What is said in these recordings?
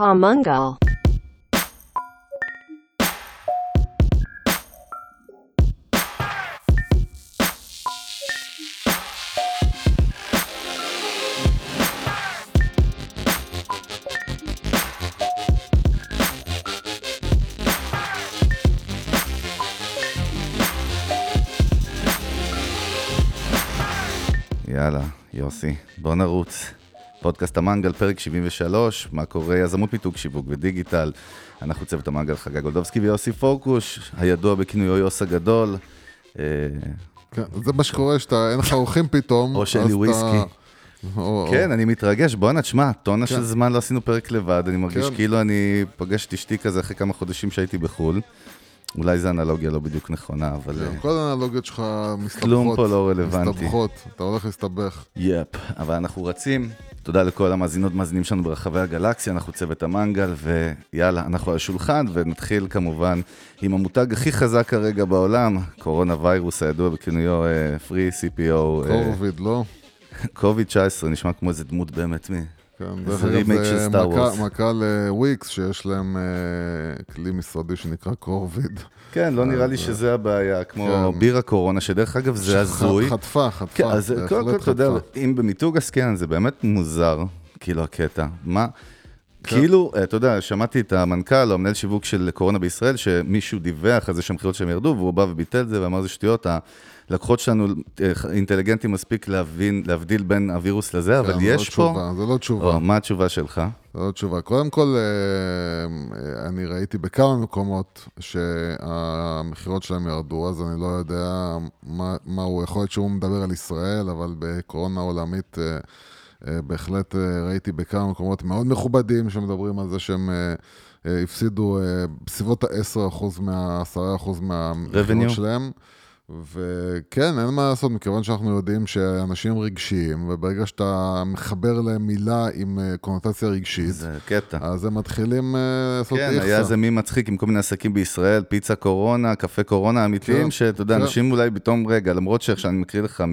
Pamungal. יאללה, יוסי, בוא נרוץ. פודקאסט המנגל, פרק 73, מה קורה, יזמות מיתוג שיווק ודיגיטל. אנחנו צוות המנגל, חגי גולדובסקי ויוסי פורקוש, הידוע בכינויו יוס הגדול. אה, כן, זה מה שקורה, שאתה, אין לך אורחים פתאום. או שלי אתה- וויסקי. או- כן, אני מתרגש, בואנה, תשמע, טונה כן. של זמן לא עשינו פרק לבד, אני מרגיש כן. כאילו אני פוגש את אשתי כזה אחרי כמה חודשים שהייתי בחו"ל. אולי זו אנלוגיה לא בדיוק נכונה, אבל... כן, אה, כל האנלוגיות שלך מסתבכות. כלום פה לא רלוונטי. מסתבכות, אתה הולך להסתבך. יפ, אבל אנחנו רצים. תודה לכל המאזינות מאזינים שלנו ברחבי הגלקסיה, אנחנו צוות המנגל, ויאללה, אנחנו על השולחן, ונתחיל כמובן עם המותג הכי חזק כרגע בעולם, קורונה ויירוס הידוע בכינויו אה, Free CPO, קורביד, לא? קוביד 19, נשמע כמו איזה דמות באמת מי. כן, זה דרך אגב, זה סטאר מכה- לוויקס, שיש להם אה, כלי משרדי שנקרא קורביד. כן, לא נראה לי שזה הבעיה, כמו כן. בירה קורונה, שדרך אגב זה הזוי. חטפה, חטפה. כן, אז קודם כל, אתה יודע. אם במיתוג עסקינן זה באמת מוזר, כאילו הקטע. מה, כן. כאילו, אתה יודע, שמעתי את המנכ"ל או המנהל שיווק של קורונה בישראל, שמישהו דיווח על זה שהמכירות שלהם ירדו, והוא בא וביטל את זה ואמר זה שטויות, הלקוחות שלנו אה, אינטליגנטים מספיק להבין, להבדיל בין הווירוס לזה, אבל כן, זה יש לא פה... תשובה, זה לא תשובה. או, מה התשובה שלך? זו לא תשובה. קודם כל, אה, אה, אני ראיתי בכמה מקומות שהמכירות שלהם ירדו, אז אני לא יודע מה, מה הוא, יכול להיות שהוא מדבר על ישראל, אבל בקורונה עולמית בהחלט ראיתי בכמה מקומות מאוד מכובדים שמדברים על זה שהם הפסידו בסביבות ה-10% מה-10% מהמכירות. שלהם. וכן, אין מה לעשות, מכיוון שאנחנו יודעים שאנשים רגשיים, וברגע שאתה מחבר להם מילה עם אה, קונוטציה רגשית, זה קטע. אז הם מתחילים אה, לעשות כן, איכסה. היה איזה מי מצחיק עם כל מיני עסקים בישראל, פיצה קורונה, קפה קורונה אמיתיים, כן, שאתה יודע, כן. אנשים אולי פתאום, רגע, למרות שעכשיו אני מקריא לך מ...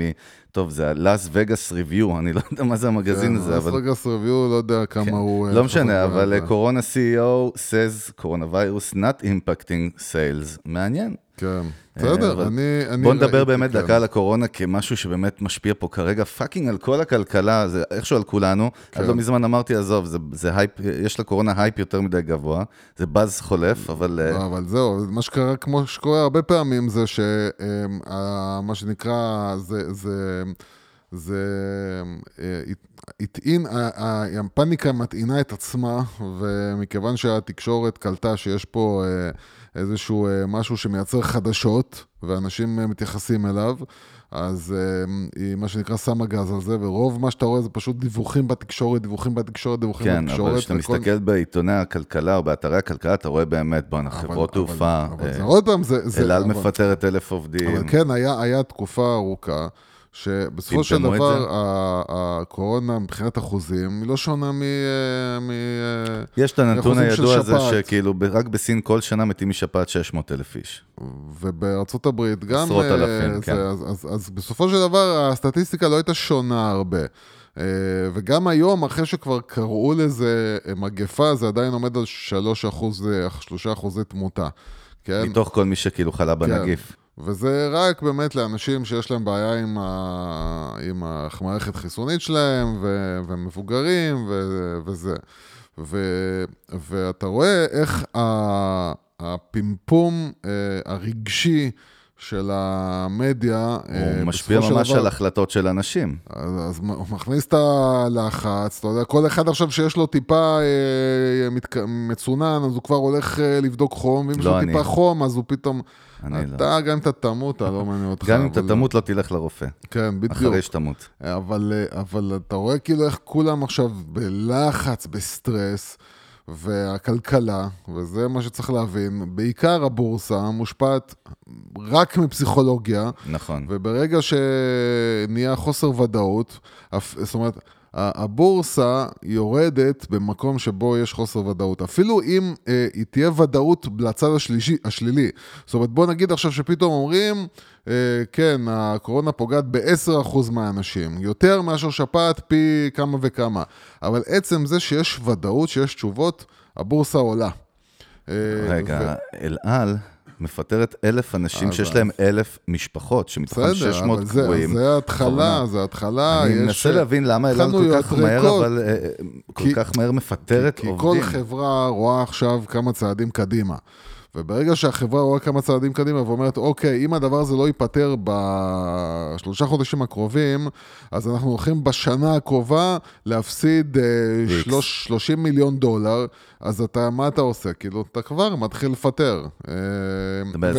טוב, זה ה-Las Vegas Review, אני לא יודע מה זה המגזין הזה, אבל... אסטרגס ריוויו, לא יודע כמה כן. הוא... אה, לא משנה, אבל קורונה CEO says coronavirus not impacting sales. מעניין. כן, אה, בסדר, אני... אני בוא נדבר ראיתי, באמת כן. דקה על הקורונה כמשהו שבאמת משפיע פה כרגע פאקינג על כל הכלכלה, זה איכשהו על כולנו. כן. עד לא מזמן אמרתי, עזוב, זה- זה הייפ, יש לקורונה הייפ יותר מדי גבוה, זה בז חולף, אבל... אה, לא, אבל זהו, מה שקרה, כמו שקורה הרבה פעמים, זה שמה שנקרא, זה... זה זה אה, הט- הטעין, הפאניקה מטעינה את עצמה, ומכיוון שהתקשורת קלטה שיש פה איזשהו אה, משהו שמייצר חדשות, ואנשים אה, מתייחסים אליו, אז אה, היא, מה שנקרא, שמה גז על זה, ורוב מה שאתה רואה זה פשוט דיווחים בתקשורת, דיווחים בתקשורת, דיווחים כן, בתקשורת. אבל כשאתה וכל- מסתכל בעיתוני הכלכלה או באתרי הכלכלה, אתה רואה באמת, בואנה, חברות תעופה, אה, אל על מפטרת אלף עובדים. אבל כן, היה, היה תקופה ארוכה, שבסופו של דבר, הקורונה מבחינת אחוזים, היא לא שונה מ... אה, מ אה, יש את הנתון הידוע הזה. שכאילו רק בסין כל שנה מתים משפעת 600 אלף איש. ובארצות הברית גם... עשרות אה, אלפים, זה, כן. אז, אז, אז בסופו של דבר, הסטטיסטיקה לא הייתה שונה הרבה. וגם היום, אחרי שכבר קראו לזה מגפה, זה עדיין עומד על 3 אחוז, 3 אחוזי תמותה. כן? מתוך כל מי שכאילו חלה בנגיף. וזה רק באמת לאנשים שיש להם בעיה עם, ה... עם המערכת חיסונית שלהם, ו... ומבוגרים, ו... וזה. ו... ואתה רואה איך ה... הפמפום אה, הרגשי של המדיה, אה, הוא משפיע בסופו של ממש דבר- על החלטות של אנשים. אז, אז הוא מכניס את הלחץ, אתה יודע, כל אחד עכשיו שיש לו טיפה אה. מצונן, אז הוא כבר הולך אה, לבדוק חום, ואם יש לא לו אני. טיפה חום, אז הוא פתאום... אני לא. אתה, גם אם אתה תמות, לא מעניין אותך. גם אם אתה תמות, לא תלך לרופא. כן, בדיוק. אחרי שתמות. אבל, אבל אתה רואה כאילו איך כולם עכשיו בלחץ, בסטרס, והכלכלה, וזה מה שצריך להבין, בעיקר הבורסה מושפעת רק מפסיכולוגיה, נכון. וברגע שנהיה חוסר ודאות, זאת אומרת, הבורסה יורדת במקום שבו יש חוסר ודאות. אפילו אם אה, היא תהיה ודאות לצד השלישי, השלילי. זאת אומרת, בוא נגיד עכשיו שפתאום אומרים, אה, כן, הקורונה פוגעת ב-10% מהאנשים, יותר מאשר שפעת פי כמה וכמה. אבל עצם זה שיש ודאות, שיש תשובות, הבורסה עולה. אה, רגע, ו... אל על... מפטרת אלף אנשים שיש להם אלף משפחות, שמתוכם 600 קבועים. בסדר, זה התחלה, זה התחלה. אני מנסה להבין למה אלעד כל כך מהר, אבל אה, אה, כל כך מהר מפטרת עובדים. כי כל חברה רואה עכשיו כמה צעדים קדימה. וברגע שהחברה רואה כמה צעדים קדימה ואומרת, אוקיי, אם הדבר הזה לא ייפתר בשלושה חודשים הקרובים, אז אנחנו הולכים בשנה הקרובה להפסיד uh, שלוש, 30 מיליון דולר, אז אתה, מה אתה עושה? כאילו, אתה כבר מתחיל לפטר. אה,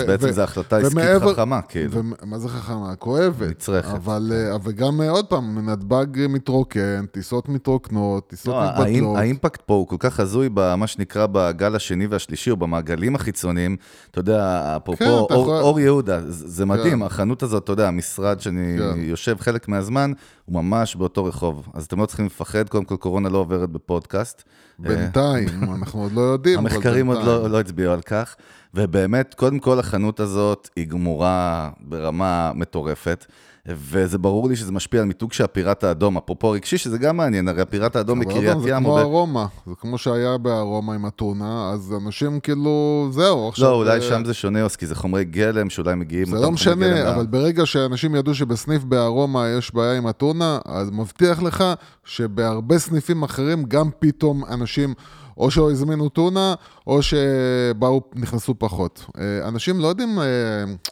בעצם זו החלטה עסקית חכמה, כאילו. מה זה חכמה? כואבת. נצרכת. אבל, אה, אבל גם, עוד פעם, נתב"ג מתרוקן, טיסות מתרוקנות, טיסות לא, מתבטלות. האימפקט פה הוא כל כך הזוי במה שנקרא בגל השני והשלישי, או במעגלים החיצוניים. אתה יודע, אפרופו כן, אור, יהודה, זה מדהים, כן. החנות הזאת, אתה יודע, המשרד שאני כן. יושב חלק מהזמן, הוא ממש באותו רחוב. אז אתם לא צריכים לפחד, קודם כל קורונה לא עוברת בפודקאסט. בינתיים, אנחנו עוד לא יודעים. המחקרים עוד לא, לא הצביעו על כך. ובאמת, קודם כל החנות הזאת היא גמורה ברמה מטורפת. וזה ברור לי שזה משפיע על מיתוג של הפיראט האדום, אפרופו רגשי, שזה גם מעניין, הרי הפיראט האדום מקריית ים... זה כמו ארומה, זה כמו שהיה בארומה עם אתונה, אז אנשים כאילו, זהו, עכשיו... לא, אולי שם זה שונה, כי זה חומרי גלם שאולי מגיעים... זה לא משנה, אבל ברגע שאנשים ידעו שבסניף בארומה יש בעיה עם אתונה, אז מבטיח לך שבהרבה סניפים אחרים גם פתאום אנשים... או שלא הזמינו טונה, או שבאו, נכנסו פחות. אה, אנשים לא יודעים... אה,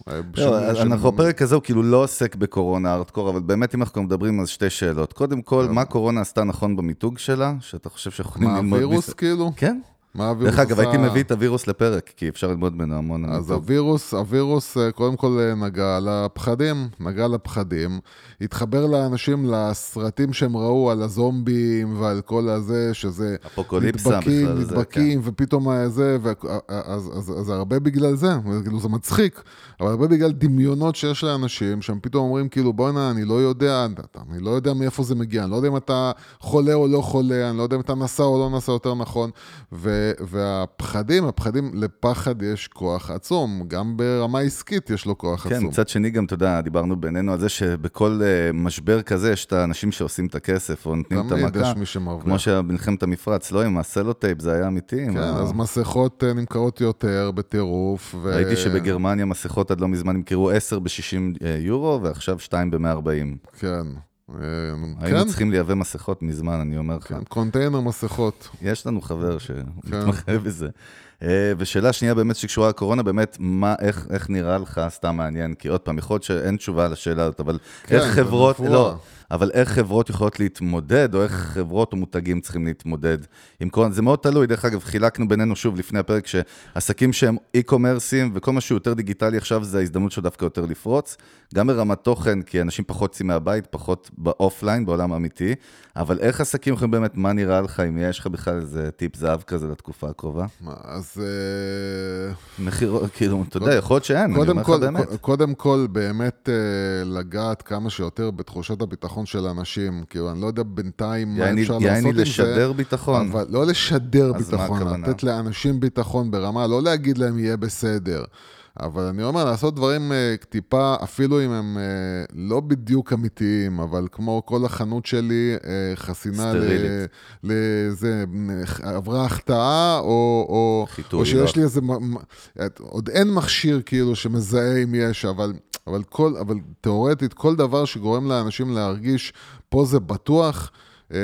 אה, לא, אנחנו בפרק הזה הוא כאילו לא עוסק בקורונה ארטקור, אבל באמת אם אנחנו מדברים על שתי שאלות. קודם כל, מה קורונה עשתה נכון במיתוג שלה, שאתה חושב שיכולים ללמוד... מה, הווירוס כאילו? כן. מה הווירוס דרך אגב, הייתי מביא את הווירוס לפרק, כי אפשר ללמוד ממנו המון. אז הווירוס, הווירוס קודם כל נגע לפחדים, נגע לפחדים, התחבר לאנשים לסרטים שהם ראו על הזומבים ועל כל הזה, שזה... אפוקוליפסה נדבקים, בכלל נדבקים, זה, כן. ופתאום זה, אז, אז, אז, אז הרבה בגלל זה, כאילו זה מצחיק, אבל הרבה בגלל דמיונות שיש לאנשים, שהם פתאום אומרים כאילו, בוא'נה, אני לא יודע, אני לא יודע מאיפה זה מגיע, אני לא יודע אם אתה חולה או לא חולה, אני לא יודע אם אתה נסע או לא נסע יותר נכון, ו, והפחדים, הפחדים, לפחד יש כוח עצום, גם ברמה עסקית יש לו כוח כן, עצום. כן, מצד שני גם, אתה יודע, דיברנו בינינו על זה שבכל משבר כזה, יש את האנשים שעושים את הכסף, או נותנים את המכה. כמו שבמלחמת המפרץ, לא עם הסלוטייפ, זה היה אמיתי. כן, אז מסכות אה, נמכרות יותר בטירוף. ראיתי שבגרמניה מסכות עד לא מזמן נמכרו 10 ב-60 אה, יורו, ועכשיו 2 ב-140. כן. אה, היינו כן? צריכים לייבא מסכות מזמן, אני אומר לך. כן, קונטיינר מסכות. יש לנו חבר שמתמחה כן. בזה. אה, ושאלה שנייה באמת שקשורה לקורונה, באמת, מה, איך, איך נראה לך, סתם מעניין, כי עוד פעם, יכול להיות שאין תשובה לשאלה הזאת, אבל כן, איך חברות, לא, אבל איך חברות יכולות להתמודד, או איך חברות או מותגים צריכים להתמודד עם קורונה, זה מאוד תלוי, דרך אגב, חילקנו בינינו שוב לפני הפרק, שעסקים שהם אי-קומרסים, וכל מה שהוא יותר דיגיטלי עכשיו, זה ההזדמנות שלו דווקא יותר לפרוץ, גם ברמת תוכן, כי אנשים פחות יוצאים מהבית, פחות באופליין, בעולם האמיתי, אבל איך עסקים יכולים באמת, מה נראה לך, אם יש לך בכלל איזה טיפ זהב כזה לתקופה הקרובה? מה, אז... אה, מחיר, כאילו, אתה יודע, יכול להיות שאין, אני אומר לך באמת. קודם כל, באמת אה, לגעת כמה שיותר בתחושת הביטחון של האנשים, כאילו, אני לא יודע בינתיים מה אפשר לעשות עם זה. יעני לשדר ביטחון. אבל לא לשדר ביטחון, לתת לאנשים ביטחון ברמה, לא להגיד להם יהיה בסדר. אבל אני אומר, לעשות דברים uh, טיפה, אפילו אם הם uh, לא בדיוק אמיתיים, אבל כמו כל החנות שלי, uh, חסינה לזה, עברה החטאה, או, או, חיתוי, או שיש לא. לי איזה, עוד אין מכשיר כאילו שמזהה אם יש, אבל, אבל, כל, אבל תיאורטית, כל דבר שגורם לאנשים להרגיש, פה זה בטוח, אה,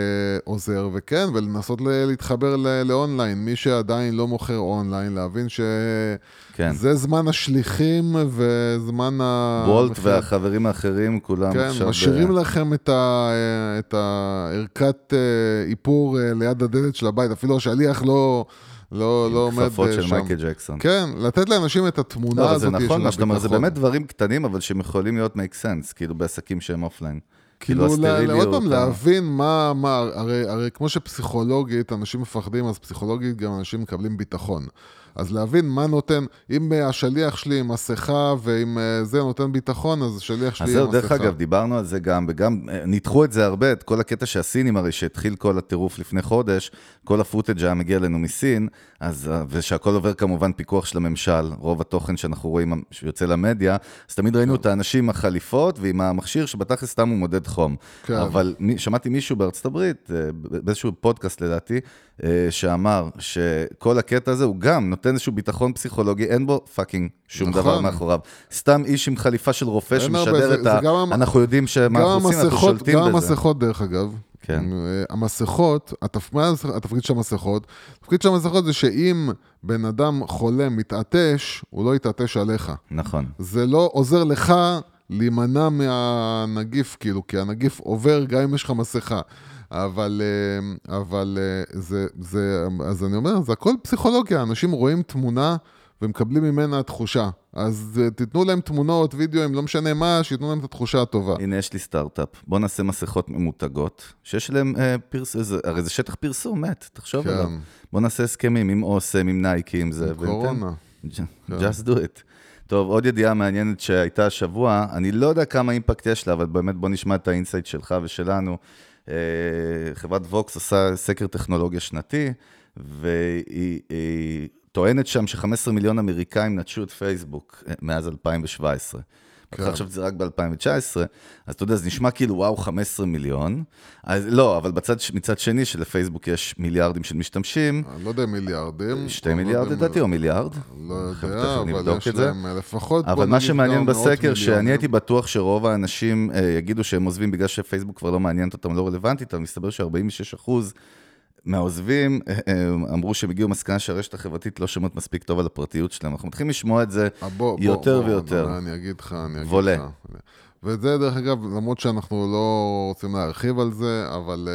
עוזר, וכן, ולנסות להתחבר לאונליין. מי שעדיין לא מוכר אונליין, להבין שזה כן. זמן השליחים וזמן ה... וולט והחברים האחרים, כולם כן, עכשיו... כן, משאירים ב... לכם את, ה... את הערכת אה, איפור אה, ליד הדלת של הבית, אפילו השליח לא... לא, לא עומד שם. כפפות של מייקל ג'קסון. כן, לתת לאנשים את התמונה לא, הזאת של הביטחון. זה נכון, מה שאתה אומר, זה באמת דברים קטנים, אבל שהם יכולים להיות make sense, כאילו בעסקים שהם אופליין. כאילו, לה- הסטריליות, עוד פעם, להבין מה, מה, הרי, הרי כמו שפסיכולוגית אנשים מפחדים, אז פסיכולוגית גם אנשים מקבלים ביטחון. אז להבין מה נותן, אם אה, השליח שלי עם מסכה ואם אה, זה נותן ביטחון, אז השליח שלי אז עם זהו, מסכה. דרך אגב, דיברנו על זה גם, וגם אה, ניתחו את זה הרבה, את כל הקטע שהסינים, הרי שהתחיל כל הטירוף לפני חודש, כל ה-footage היה מגיע אלינו מסין, אז, ושהכל עובר כמובן פיקוח של הממשל, רוב התוכן שאנחנו רואים שיוצא למדיה, אז תמיד ראינו את האנשים עם החליפות ועם המכשיר שבתכלס סתם הוא מודד חום. כן. אבל שמעתי מישהו בארצות הברית, באיזשהו פודקאסט לדעתי, שאמר שכל הקטע הזה הוא גם נותן איזשהו ביטחון פסיכולוגי, אין בו fucking שום נכון. דבר מאחוריו. סתם איש עם חליפה של רופא שמשדר את ה... גם אנחנו יודעים שמה גם אנחנו עושים, אנחנו שולטים גם בזה. המסכות, דרך אגב. כן. אה, המסכות, התפ... התפקיד של המסכות? התפקיד של המסכות זה שאם בן אדם חולה מתעטש, הוא לא יתעטש עליך. נכון. זה לא עוזר לך להימנע מהנגיף, כאילו, כי הנגיף עובר גם אם יש לך מסכה. אבל, אה, אבל אה, זה, זה, אז אני אומר, זה הכל פסיכולוגיה, אנשים רואים תמונה ומקבלים ממנה תחושה. אז אה, תיתנו להם תמונות, וידאוים, לא משנה מה, שייתנו להם את התחושה הטובה. הנה, יש לי סטארט-אפ. בוא נעשה מסכות ממותגות, שיש להם אה, פרסום, הרי זה שטח פרסום, מת, תחשוב כן. עליו. בוא נעשה הסכמים עם אוסם, עם נייקי, עם זה. וניתן- קורונה. just do it. טוב, עוד ידיעה מעניינת שהייתה השבוע, אני לא יודע כמה אימפקט יש לה, אבל באמת בוא נשמע את ה-insight שלך ושלנו. אה, חברת Vox עושה סקר טכנולוגיה שנתי, והיא היא טוענת שם ש-15 מיליון אמריקאים נטשו את פייסבוק אה, מאז 2017. כן. עכשיו שזה רק ב-2019, אז אתה יודע, זה נשמע כאילו וואו, 15 מיליון. אז לא, אבל בצד, מצד שני, שלפייסבוק יש מיליארדים של משתמשים, אני לא יודע מיליארדים. שתי לא מיליארד לדעתי, או מיליארד? לא יודע, אבל יש זה. להם לפחות... בוא אבל מה שמעניין בסקר, שאני. הייתי בטוח שרוב האנשים אה, יגידו שהם עוזבים בגלל שפייסבוק כבר לא מעניינת אותם, לא רלוונטית, אבל מסתבר ש-46% מהעוזבים אה, אה, אמרו שהם הגיעו למסקנה שהרשת החברתית לא שומעת מספיק טוב על הפרטיות שלהם. אנחנו מתחילים לשמוע את זה אה, בוא, יותר בוא, ויותר. בוא, אני אגיד לך, אני אגיד וולה. לך. וזה, דרך אגב, למרות שאנחנו לא רוצים להרחיב על זה, אבל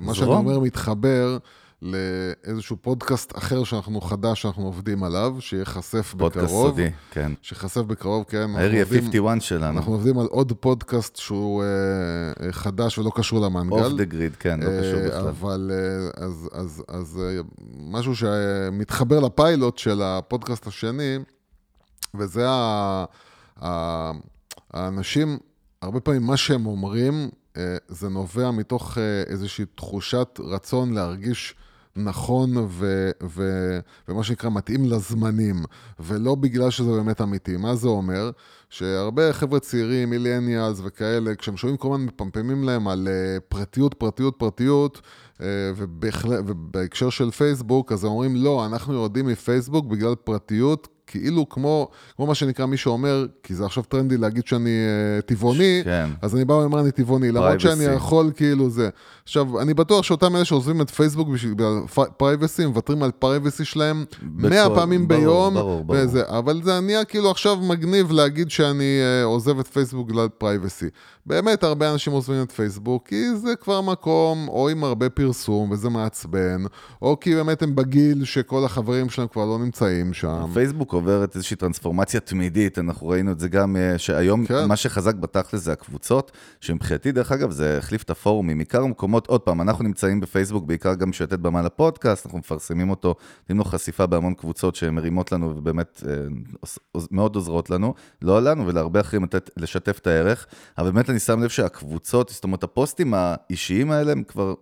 מה שאני. אומר מתחבר לאיזשהו פודקאסט אחר שאנחנו חדש, שאנחנו עובדים עליו, שייחשף פודקאסט בקרוב. סודי, כן. שייחשף בקרוב, כן. עובדים- ה-51 שלנו, אנחנו עובדים על עוד פודקאסט שהוא אה, אה, חדש ולא קשור למנגל. אוף דה גריד, כן, לא קשור אה, בכלל. אבל אה, אז, אז, אז אה, משהו שמתחבר לפיילוט של הפודקאסט השני, וזה ה, ה, האנשים, הרבה פעמים מה שהם אומרים, זה נובע מתוך איזושהי תחושת רצון להרגיש נכון ו, ו, ומה שנקרא מתאים לזמנים, ולא בגלל שזה באמת אמיתי. מה זה אומר? שהרבה חבר'ה צעירים, millennials וכאלה, כשהם שומעים כל הזמן מפמפמים להם על אה, פרטיות, פרטיות, פרטיות, אה, ובהקשר של פייסבוק, אז הם אומרים, לא, אנחנו יורדים מפייסבוק בגלל פרטיות, כאילו כמו, כמו מה שנקרא, מי שאומר, כי זה עכשיו טרנדי להגיד שאני אה, טבעוני, כן. אז אני בא ואומר אני טבעוני, למרות. שאני יכול כאילו זה. עכשיו, אני בטוח שאותם אלה שעוזבים את פייסבוק בשביל privacy, מוותרים על privacy שלהם בכל- 100 פעמים ברור, ביום, ברור, ברור. וזה, אבל זה נהיה כאילו עכשיו מגניב להגיד שאני אה, עוזב את פייסבוק בגלל privacy. באמת, הרבה אנשים עוזבים את פייסבוק, כי זה כבר מקום, או עם הרבה פרסום, וזה מעצבן, או כי באמת הם בגיל שכל החברים שלהם כבר לא נמצאים שם. פייסבוק עוברת איזושהי טרנספורמציה תמידית, אנחנו ראינו את זה גם, אה, שהיום כן. מה שחזק בתכל'ס זה הקבוצות, שמבחינתי, דרך אגב, זה החליף את הפורומים, עיקר המקומות, עוד פעם, אנחנו נמצאים בפייסבוק, בעיקר גם בשביל לתת במה לפודקאסט, אנחנו מפרסמים אותו, נותנים לו חשיפה בהמון קבוצות שהן מרימות לנו ובאמת אה, מאוד עוזרות לנו, לא לנו ולהרבה אחרים לתת, לשתף את הערך, אבל באמת אני שם לב שהקבוצות, זאת אומרת, הפוסטים האישיים האלה הם כבר...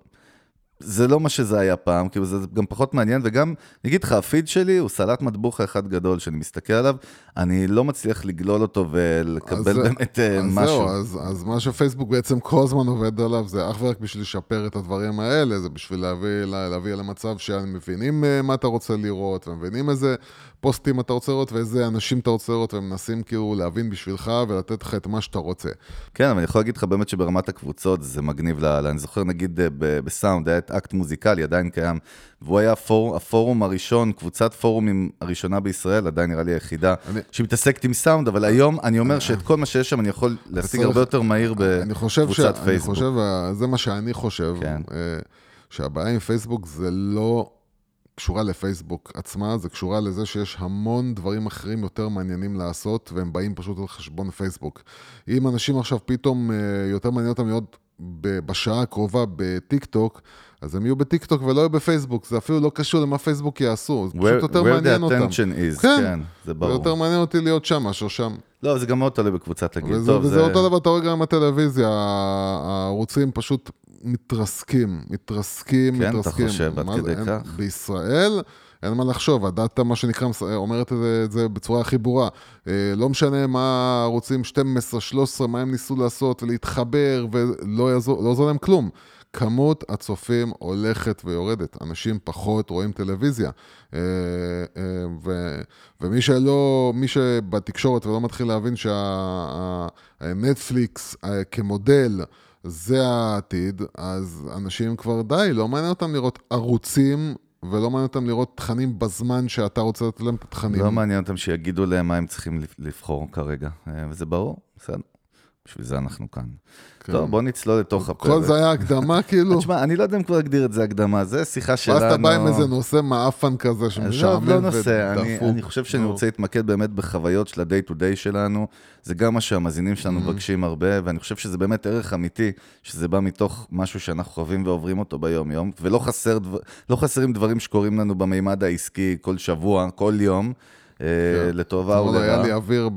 זה לא מה שזה היה פעם, כאילו זה גם פחות מעניין, וגם, אני אגיד לך, הפיד שלי הוא סלט מטבוחה אחד גדול שאני מסתכל עליו, אני לא מצליח לגלול אותו ולקבל אז- באמת אה, אז משהו. זהו, אז, אז מה שפייסבוק בעצם כל הזמן עובד עליו, זה אך ורק בשביל לשפר את הדברים האלה, זה בשביל להביא, לה- להביא למצב שהם מבינים אה, מה אתה רוצה לראות, ומבינים איזה פוסטים אתה רוצה לראות, ואיזה אנשים אתה רוצה לראות, והם מנסים כאילו להבין בשבילך ולתת לך את מה שאתה רוצה. כן, אבל אני יכול להגיד לך באמת שברמת הקבוצות זה מגניב לאללה. אני זוכר נגיד אה, בסאונד, היה את אקט מוזיקלי, עדיין קיים, והוא היה הפור, הפורום הראשון, קבוצת פורומים הראשונה בישראל, עדיין נראה לי היחידה, אני- שמתעסקת עם סאונד, אבל היום אני אומר שאת כל מה שיש שם אני יכול להשיג הרבה יותר מהיר חושב ש... בקבוצת אני פייסבוק. חושב, זה מה שאני חושב, כן. אה, שהבעיה עם פייסבוק זה לא קשורה לפייסבוק עצמה, זה קשורה לזה שיש המון דברים אחרים יותר מעניינים לעשות, והם באים פשוט על חשבון פייסבוק. אם אנשים עכשיו פתאום אה, יותר מעניין אותם להיות בשעה הקרובה בטיק טוק, אז הם יהיו בטיק טוק ולא יהיו בפייסבוק, זה אפילו לא קשור למה פייסבוק יעשו, זה פשוט יותר where מעניין the אותם. attention is, כן. כן, זה זה ברור. יותר מעניין אותי להיות שם מאשר שם. לא, זה גם מאוד תלוי בקבוצת הגיל. וזה, טוב, וזה זה... אותו דבר, אתה רואה גם בטלוויזיה, הערוצים פשוט מתרסקים, מתרסקים, כן, אתה מתרסקים. חושב עד כדי כך? בישראל אין מה לחשוב, הדאטה, מה שנקרא, אומרת את זה, את זה בצורה הכי ברורה. אה, לא משנה מה הערוצים 12, 13, מה הם ניסו לעשות ולהתחבר, ולא יעזור, לא יעזור להם כלום. כמות הצופים הולכת ויורדת, אנשים פחות רואים טלוויזיה. אה, אה, ו, ומי שלא, מי שבתקשורת ולא מתחיל להבין שהנטפליקס כמודל זה העתיד, אז אנשים כבר די, לא מעניין אותם לראות ערוצים ולא מעניין אותם לראות תכנים בזמן שאתה רוצה לתת להם את התכנים. לא מעניין אותם שיגידו להם מה הם צריכים לבחור כרגע, אה, וזה ברור, בסדר. בשביל זה אנחנו כאן. כן. טוב, בוא נצלול לתוך הפרק. כל זה היה הקדמה כאילו? תשמע, אני לא יודע אם כבר אגדיר את זה הקדמה, זה שיחה שלנו. ואז אתה בא עם איזה נושא מעפן כזה שמשעמם לא, לא נושא, אני, ודפוק. אני חושב שאני. רוצה להתמקד באמת בחוויות של ה-day to day שלנו. זה גם מה שהמאזינים שלנו Mm-hmm. מבקשים הרבה, ואני חושב שזה באמת ערך אמיתי, שזה בא מתוך משהו שאנחנו חווים ועוברים אותו ביום-יום, ולא חסר, דבר, לא חסרים דברים שקורים לנו במימד העסקי כל שבוע, כל יום, אה, לטובה אתמול היה לי. אוויר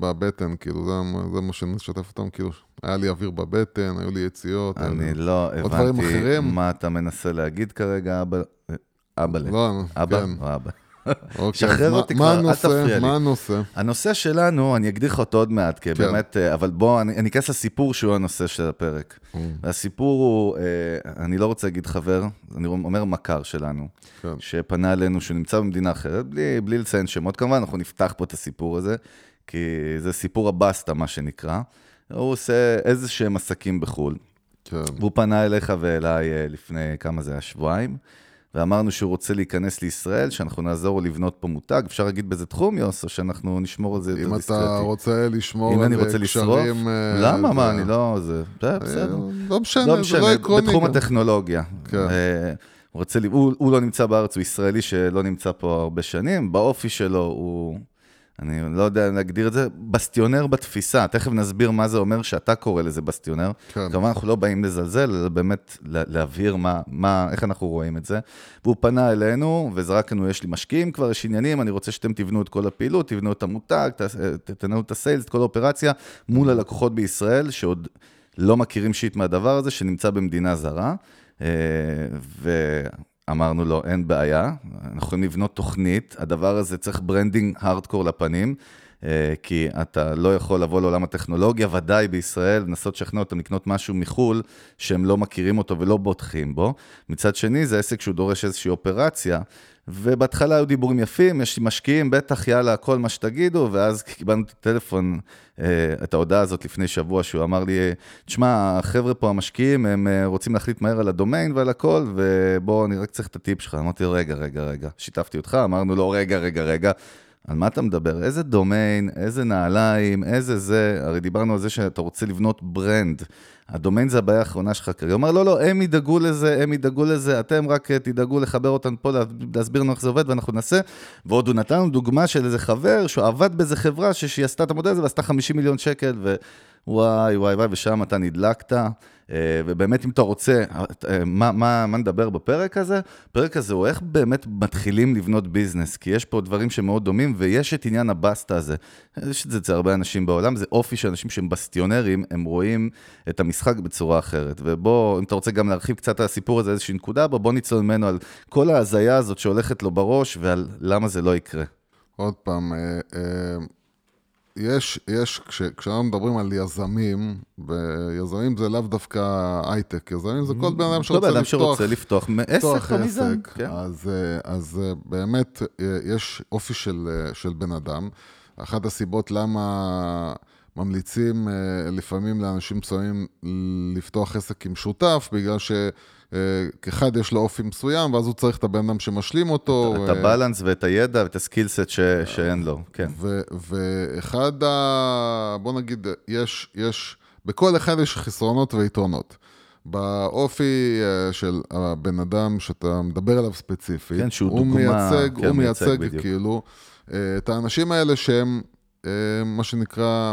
בבטן, כאילו, זה מה- שנשתף אותם, כאילו, היה לי אוויר בבטן, היו לי יציאות. אני לא הבנתי? מה אתה מנסה להגיד כרגע, אבא. אבא, לא, אבא כן. או אבא. אוקיי, שחרר אותי כבר, אל? תפריע לי. מה הנושא? הנושא שלנו, אני אגדיר לך אותו עוד מעט, כי כן. באמת, אה, אבל בוא, אני אני אכנס לסיפור שהוא הנושא של הפרק. Mm. והסיפור הוא, אה, אני לא רוצה להגיד חבר, אני אומר מכר שלנו, כן. שפנה אלינו, שהוא נמצא במדינה אחרת, בלי, בלי לציין שמות, כמובן, אנחנו נפתח פה את הסיפור הזה, כי זה סיפור הבסטה, מה שנקרא. הוא עושה איזה שהם עסקים בחו"ל, כן. והוא פנה אליך ואליי אה, לפני כמה זה היה, שבועיים, ואמרנו שהוא רוצה להיכנס לישראל, שאנחנו נעזור לבנות פה מותג. אפשר להגיד באיזה תחום, יוס, או שאנחנו נשמור על זה יותר אם דיסקרטי? אתה רוצה לשמור אם על אה, רוצה לשרוף? קשרים... אה, למה? מה, אני לא... זה... זה בסדר. אה, לא משנה, לא זה לא עקרוני. בתחום. הטכנולוגיה. כן. אה, רוצה, הוא לא נמצא בארץ, הוא ישראלי שלא נמצא פה הרבה שנים, באופי שלו הוא, אני לא יודע להגדיר את זה, בסטיונר בתפיסה, תכף נסביר מה זה אומר שאתה קורא לזה בסטיונר. כן. כמובן, אנחנו לא באים לזלזל, אלא באמת לה- להבהיר מה, מה, איך אנחנו רואים את זה. והוא פנה אלינו וזרק לנו, יש לי משקיעים כבר, יש עניינים, אני רוצה שאתם תבנו את כל הפעילות, תבנו את המותג, ת- ת- תנהלו את ה-sales, את כל האופרציה, מול הלקוחות בישראל, שעוד לא מכירים shit מהדבר הזה, שנמצא במדינה זרה. אה, ואמרנו לו, אין בעיה, אנחנו יכולים לבנות תוכנית, הדבר הזה צריך branding hardcore לפנים. אה, כי אתה לא יכול לבוא לעולם הטכנולוגיה, ודאי בישראל, לנסות לשכנע אותם לקנות משהו מחו"ל, שהם לא מכירים אותו ולא בוטחים בו. מצד שני, זה עסק שהוא דורש איזושהי אופרציה, ובהתחלה היו דיבורים יפים, יש משקיעים, בטח, יאללה, כל מה שתגידו, ואז קיבלנו את הטלפון, אה, את ההודעה הזאת לפני שבוע, שהוא אמר לי, תשמע, החבר'ה פה, המשקיעים, הם אה, רוצים להחליט מהר על הדומיין ועל הכל, ובוא, אני רק צריך את הטיפ שלך. אמרתי לו, רגע, רגע, רגע. שיתפתי אותך, אמרנו לו, רגע, רגע, רגע. על מה אתה מדבר? איזה דומיין, איזה נעליים, איזה זה, הרי דיברנו על זה שאתה רוצה לבנות ברנד. הדומיין זה הבעיה האחרונה שלך כרגע. הוא אמר, לא, לא, הם ידאגו לזה, הם ידאגו לזה, אתם רק אה, תדאגו לחבר אותנו פה, לה- להסביר לנו איך זה עובד, ואנחנו נעשה. ועוד הוא נתן לנו דוגמה של איזה חבר שהוא עבד באיזה חברה שהיא עשתה את המודל הזה ועשתה 50 מיליון שקל, ווואי, וואי, וואי, ושם אתה נדלקת. אה, ובאמת, אם אתה רוצה, אה, מה, מה, מה נדבר בפרק הזה? הפרק הזה הוא איך באמת מתחילים לבנות ביזנס, כי יש פה דברים שמאוד דומים, ויש את עניין הבסטה הזה. יש את זה אצל הרבה אנשים בעולם, זה אופי של אנשים שהם בסטיונרים, הם רואים את המשחק בצורה אחרת. ובוא, אם אתה רוצה גם להרחיב קצת על הסיפור הזה, איזושהי נקודה, בוא, בוא נצלול ממנו על כל ההזיה הזאת שהולכת לו בראש, ועל למה זה לא יקרה. עוד פעם, אה, אה, יש, יש, כש, כשאנחנו מדברים על יזמים, ויזמים זה לאו דווקא הייטק, יזמים זה כל בן אדם שרוצה לפתוח, שרוצה לפתוח עסק או מיזם. עסק. כן. אז, אה, אז באמת יש אופי של, של בן אדם. אחת הסיבות למה ממליצים אה, לפעמים לאנשים מסוימים לפתוח עסק עם שותף, בגלל ש... אה, כאחד יש לו אופי מסוים, ואז הוא צריך את הבן אדם שמשלים אותו. את אה, הבלנס ואת הידע ואת הסקילסט ש- שאין לו, כן. ו- ואחד ה... בוא נגיד, יש, יש, בכל אחד יש חסרונות ויתרונות. באופי של הבן אדם שאתה מדבר עליו ספציפית, כן, שהוא הוא דוגמה, מייצג, כן, הוא מייצג מייצג בדיוק. כאילו את האנשים האלה שהם, מה שנקרא,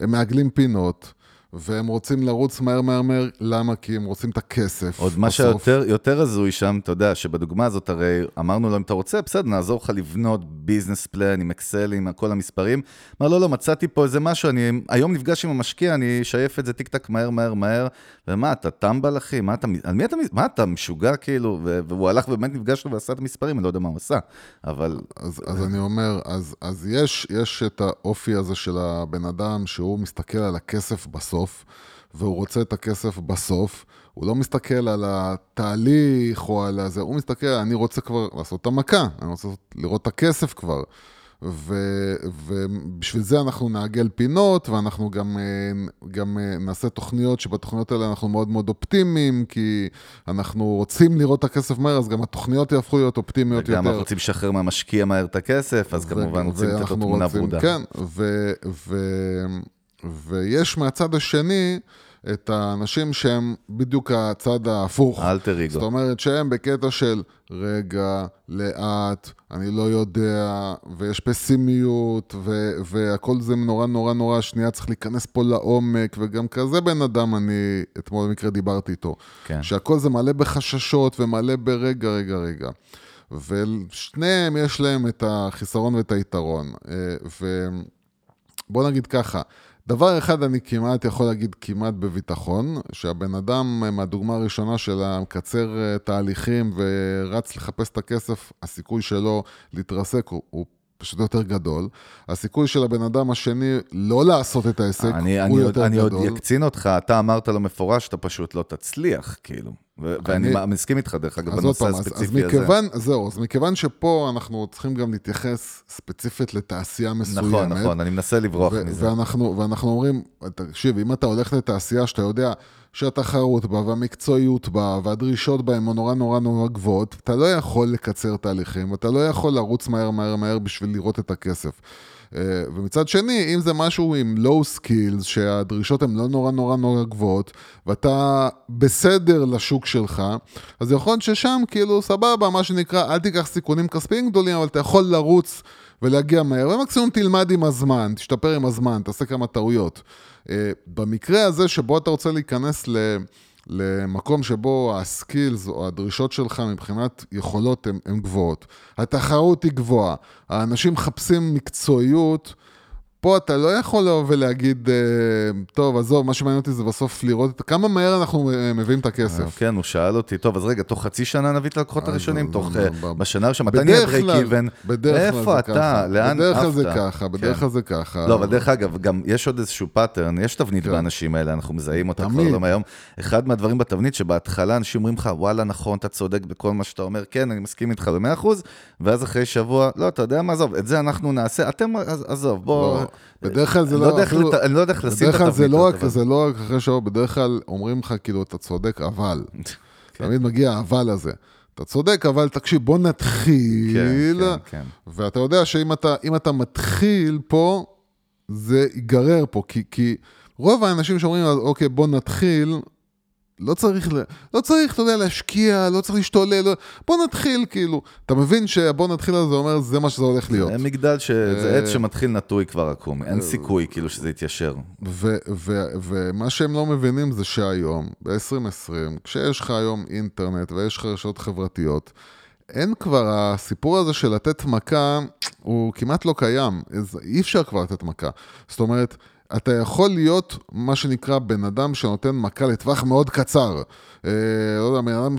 הם מעגלים פינות, והם רוצים לרוץ מהר מהר מהר, למה? כי הם רוצים את הכסף. עוד מה שיותר יותר הזוי שם, אתה יודע, שבדוגמה הזאת הרי אמרנו לו, אם אתה רוצה, בסדר, נעזור לך לבנות business plan עם אקסל, עם כל המספרים. אמר, לא, לא, מצאתי פה איזה משהו, אני היום נפגש עם המשקיע, אני אשייף את זה טיק טק מהר מהר מהר, ומה, אתה טמבל אחי? מה אתה, על מי אתה, מה אתה משוגע כאילו? והוא הלך ובאמת נפגש לו ועשה את המספרים, אני לא יודע מה הוא עשה, אבל... אז, אז אני אומר, אז, אז יש, יש את האופי הזה של הבן אדם, שהוא מסתכל על הכסף בסוף, והוא רוצה את הכסף בסוף, הוא לא מסתכל על התהליך או על זה, הוא מסתכל, אני רוצה כבר לעשות את המכה, אני רוצה לראות את הכסף כבר. ו, ובשביל זה אנחנו נעגל פינות, ואנחנו גם, גם נעשה תוכניות, שבתוכניות האלה אנחנו מאוד מאוד אופטימיים, כי אנחנו רוצים לראות את הכסף מהר, אז גם התוכניות יהפכו להיות אופטימיות וגם יותר. וגם אנחנו רוצים לשחרר מהמשקיע מהר את הכסף, אז ו- כמובן רוצים לתת לו תמונה ורודה. כן, ו, ו, ויש מהצד השני, את האנשים שהם בדיוק הצד ההפוך. אלטר אגו. זאת אומרת שהם בקטע של רגע, לאט, אני לא יודע, ויש פסימיות, ו- והכל זה נורא נורא נורא, שנייה צריך להיכנס פה לעומק, וגם כזה בן אדם, אני אתמול במקרה דיברתי איתו. כן. שהכל זה מלא בחששות ומלא ברגע, רגע, רגע. ושניהם יש להם את החיסרון ואת היתרון. ובוא נגיד ככה, דבר אחד אני כמעט יכול להגיד כמעט בביטחון, שהבן אדם מהדוגמה הראשונה של המקצר אה, תהליכים ורץ לחפש את הכסף, הסיכוי שלו להתרסק הוא, הוא פשוט יותר גדול. הסיכוי של הבן אדם השני לא לעשות את ההישג הוא אני יותר עוד, גדול. אני עוד אקצין אותך, אתה אמרת לו מפורש שאתה פשוט לא תצליח, כאילו. ואני אני... מסכים איתך, דרך אגב, בנושא הספציפי אז, אז מכיוון, הזה. זהו, אז מכיוון שפה אנחנו צריכים גם להתייחס ספציפית לתעשייה מסוימת. נכון, נכון, אני מנסה לברוח מזה. ואנחנו, ואנחנו אומרים, תקשיב, אם אתה הולך לתעשייה שאתה יודע שהתחרות בה והמקצועיות בה והדרישות בה הן נורא נורא נורא גבוהות, אתה לא יכול לקצר תהליכים, אתה לא יכול לרוץ מהר מהר מהר בשביל לראות את הכסף. אה, ומצד שני, אם זה משהו עם low skills, שהדרישות הן לא נורא נורא נורא גבוהות, ואתה בסדר לשוק שלך, אז יכול להיות ששם כאילו סבבה, מה שנקרא, אל תיקח סיכונים כספיים גדולים, אבל אתה יכול לרוץ ולהגיע מהר, ומקסימום תלמד עם הזמן, תשתפר עם הזמן, תעשה כמה טעויות. אה, במקרה הזה שבו אתה רוצה להיכנס ל... למקום שבו הסקילס או הדרישות שלך מבחינת יכולות הן גבוהות. התחרות היא גבוהה, האנשים מחפשים מקצועיות. פה אתה לא יכול לבוא ולהגיד, אה, טוב, עזוב, מה שמעניין אותי זה בסוף לראות כמה מהר אנחנו אה, מביאים את הכסף. כן, הוא שאל אותי, טוב, אז רגע, תוך חצי שנה נביא את הלקוחות הראשונים, תוך, בשנה הראשונה, מתי נהיה break even? איפה אתה? לאן עפת? בדרך כלל זה ככה, בדרך כלל זה ככה. לא, אבל דרך אגב, גם יש עוד איזשהו pattern, יש תבנית כן. באנשים האלה, אנחנו מזהים אותה כבר לא מהיום. אחד מהדברים בתבנית, שבהתחלה אנשים אומרים לך, וואלה, נכון, אתה צודק בכל מה שאתה אומר, כן, אני מסכים איתך במאה אחוז, ואז אחרי שבוע, לא, אתה יודע מה, עזוב, את זה אנחנו נעשה, אתם, עזוב, בוא... לא, בדרך כלל זה לא... אני לא יודע איך לשים את התבנית. בדרך כלל זה לא רק אחרי שעות, בדרך כלל אומרים לך, כאילו, אתה צודק, אבל. כן. תמיד מגיע האבל הזה. אתה צודק, אבל תקשיב, בוא נתחיל. כן, כן, ואתה יודע שאם אתה, אתה מתחיל פה, זה ייגרר פה, כי, כי רוב האנשים שאומרים, אוקיי, בוא נתחיל, לא צריך, לא צריך, אתה יודע, להשקיע, לא צריך להשתולל, לא... בוא נתחיל, כאילו. אתה מבין שבוא נתחיל זה אומר, זה מה שזה הולך להיות. זה מגדל, ש... זה עץ שמתחיל נטוי כבר עקום, אין סיכוי כאילו שזה יתיישר. ומה שהם לא מבינים זה שהיום, ב-2020, כשיש לך היום אינטרנט ויש לך רשתות חברתיות, אין כבר, הסיפור הזה של לתת מכה, הוא כמעט לא קיים. אי אפשר כבר לתת מכה. זאת אומרת, אתה יכול להיות מה שנקרא בן אדם שנותן מכה לטווח מאוד קצר. אה, לא יודע, בן אדם,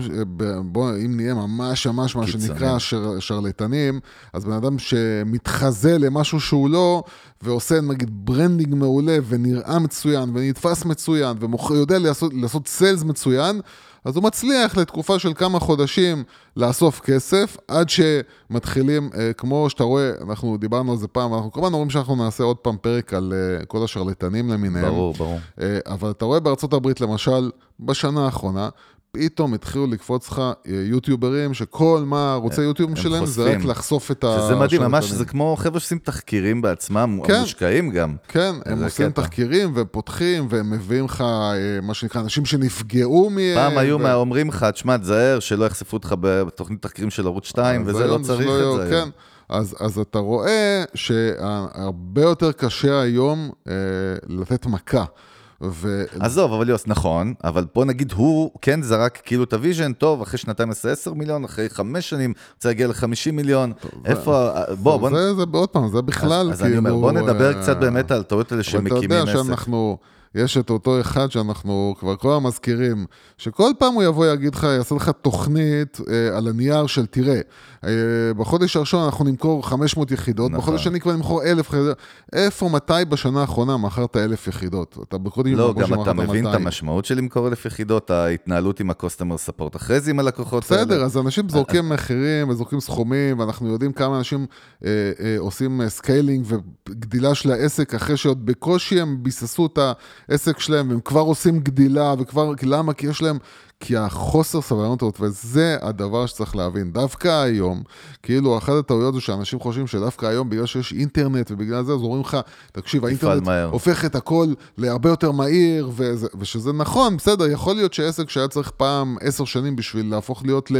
בוא, אם נהיה ממש ממש מה שנקרא שר, שרלטנים, אז בן אדם שמתחזה למשהו שהוא לא, ועושה נגיד branding מעולה, ונראה מצוין, ונתפס מצוין, ויודע לעשות, לעשות sales מצוין, אז הוא מצליח לתקופה של כמה חודשים לאסוף כסף, עד שמתחילים, אה, כמו שאתה רואה, אנחנו דיברנו על זה פעם, אנחנו כמובן אומרים שאנחנו נעשה עוד פעם פרק על אה, כל השרלטנים למיניהם. ברור, ברור. אה, אבל אתה רואה בארצות הברית, למשל, בשנה האחרונה, פתאום התחילו לקפוץ לך אה, יוטיוברים שכל מה רוצה יוטיוב שלהם זה רק לחשוף את ה... שזה מדהים, ממש, זה כמו חבר'ה שעושים תחקירים בעצמם, כן, מושקעים גם. כן, הם עושים קטע. תחקירים ופותחים והם מביאים לך, אה, מה שנקרא, אנשים שנפגעו מהם. פעם היו ו... אומרים לך, תשמע, תזהר, שלא יחשפו אותך בתוכנית תחקירים של ערוץ 2, וזה לא צריך לא, את זה. כן. אז, אז אתה רואה שהרבה יותר קשה היום אה, לתת מכה. ו... עזוב, אבל יוס, נכון, אבל בוא נגיד, הוא כן זרק כאילו את ה vision, טוב, אחרי שנתיים עשה 10 מיליון, אחרי חמש שנים רוצה להגיע ל-50 מיליון, איפה, בוא, בוא... זה, זה, עוד פעם, זה בכלל אז, כאילו... אז אני אומר, בוא נדבר אה, קצת באמת על טעויות האלה שמקימים עסק. ואתה יודע שאנחנו... יש את אותו אחד שאנחנו כבר כל הזמן מזכירים, שכל פעם הוא יבוא יגיד לך, יעשה לך תוכנית אה, על הנייר של תראה, אה, בחודש הראשון אנחנו נמכור 500 יחידות, נכון. בחודש השני כבר נמכור 1,000 יחידות. איפה, מתי בשנה האחרונה מכרת 1,000 יחידות? אתה בקודם לא, גם אתה מבין את המשמעות של למכור 1,000 יחידות, ההתנהלות עם ה-customer support אחרי זה עם הלקוחות האלה. בסדר, אז אנשים זורקים מחירים וזורקים סכומים, ואנחנו יודעים כמה אנשים אה, אה, עושים scaling וגדילה של העסק, אחרי שעוד בקושי הם ביססו את העסק שלהם, והם כבר עושים גדילה, וכבר, למה? כי יש להם... כי החוסר סבלנות הזאת, וזה הדבר שצריך להבין. דווקא היום, כאילו, אחת הטעויות זה שאנשים חושבים שדווקא היום, בגלל שיש אינטרנט ובגלל זה, אז אומרים לך, תקשיב, האינטרנט. הופך את הכל להרבה יותר מהיר, וזה, ושזה נכון, בסדר, יכול להיות שעסק שהיה צריך פעם עשר שנים בשביל להפוך להיות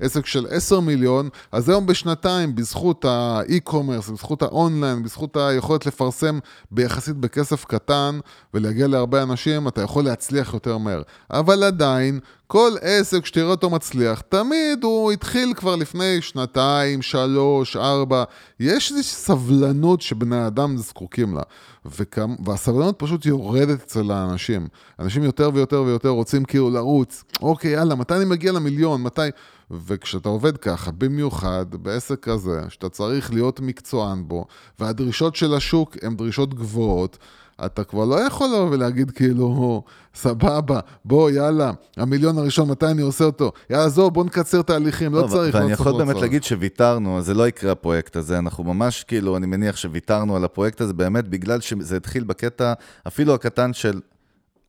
לעסק של עשר מיליון, אז היום בשנתיים, בזכות ה e-commerce, בזכות האונליין, בזכות היכולת לפרסם ביחסית בכסף קטן ולהגיע להרבה אנשים, אתה יכול להצליח יותר מהר. אבל עדיין, כל עסק שתראה אותו מצליח, תמיד הוא התחיל כבר לפני שנתיים, שלוש, ארבע. יש איזושהי סבלנות שבני אדם זקוקים לה. וכם, והסבלנות פשוט יורדת אצל האנשים. אנשים יותר ויותר ויותר רוצים כאילו לרוץ. אוקיי, יאללה, מתי אני מגיע למיליון? מתי... וכשאתה עובד ככה, במיוחד בעסק כזה, שאתה צריך להיות מקצוען בו, והדרישות של השוק הן דרישות גבוהות, אתה כבר לא יכול לבוא ולהגיד כאילו, סבבה, בוא, יאללה, המיליון הראשון, מתי אני עושה אותו? יאללה, זו, בוא נקצר תהליכים, לא, לא צריך, ואני לא יכול צריך, באמת לא צריך. להגיד שוויתרנו, זה לא יקרה הפרויקט הזה, אנחנו ממש, כאילו, אני מניח שוויתרנו על הפרויקט הזה, באמת בגלל שזה התחיל בקטע, אפילו הקטן של...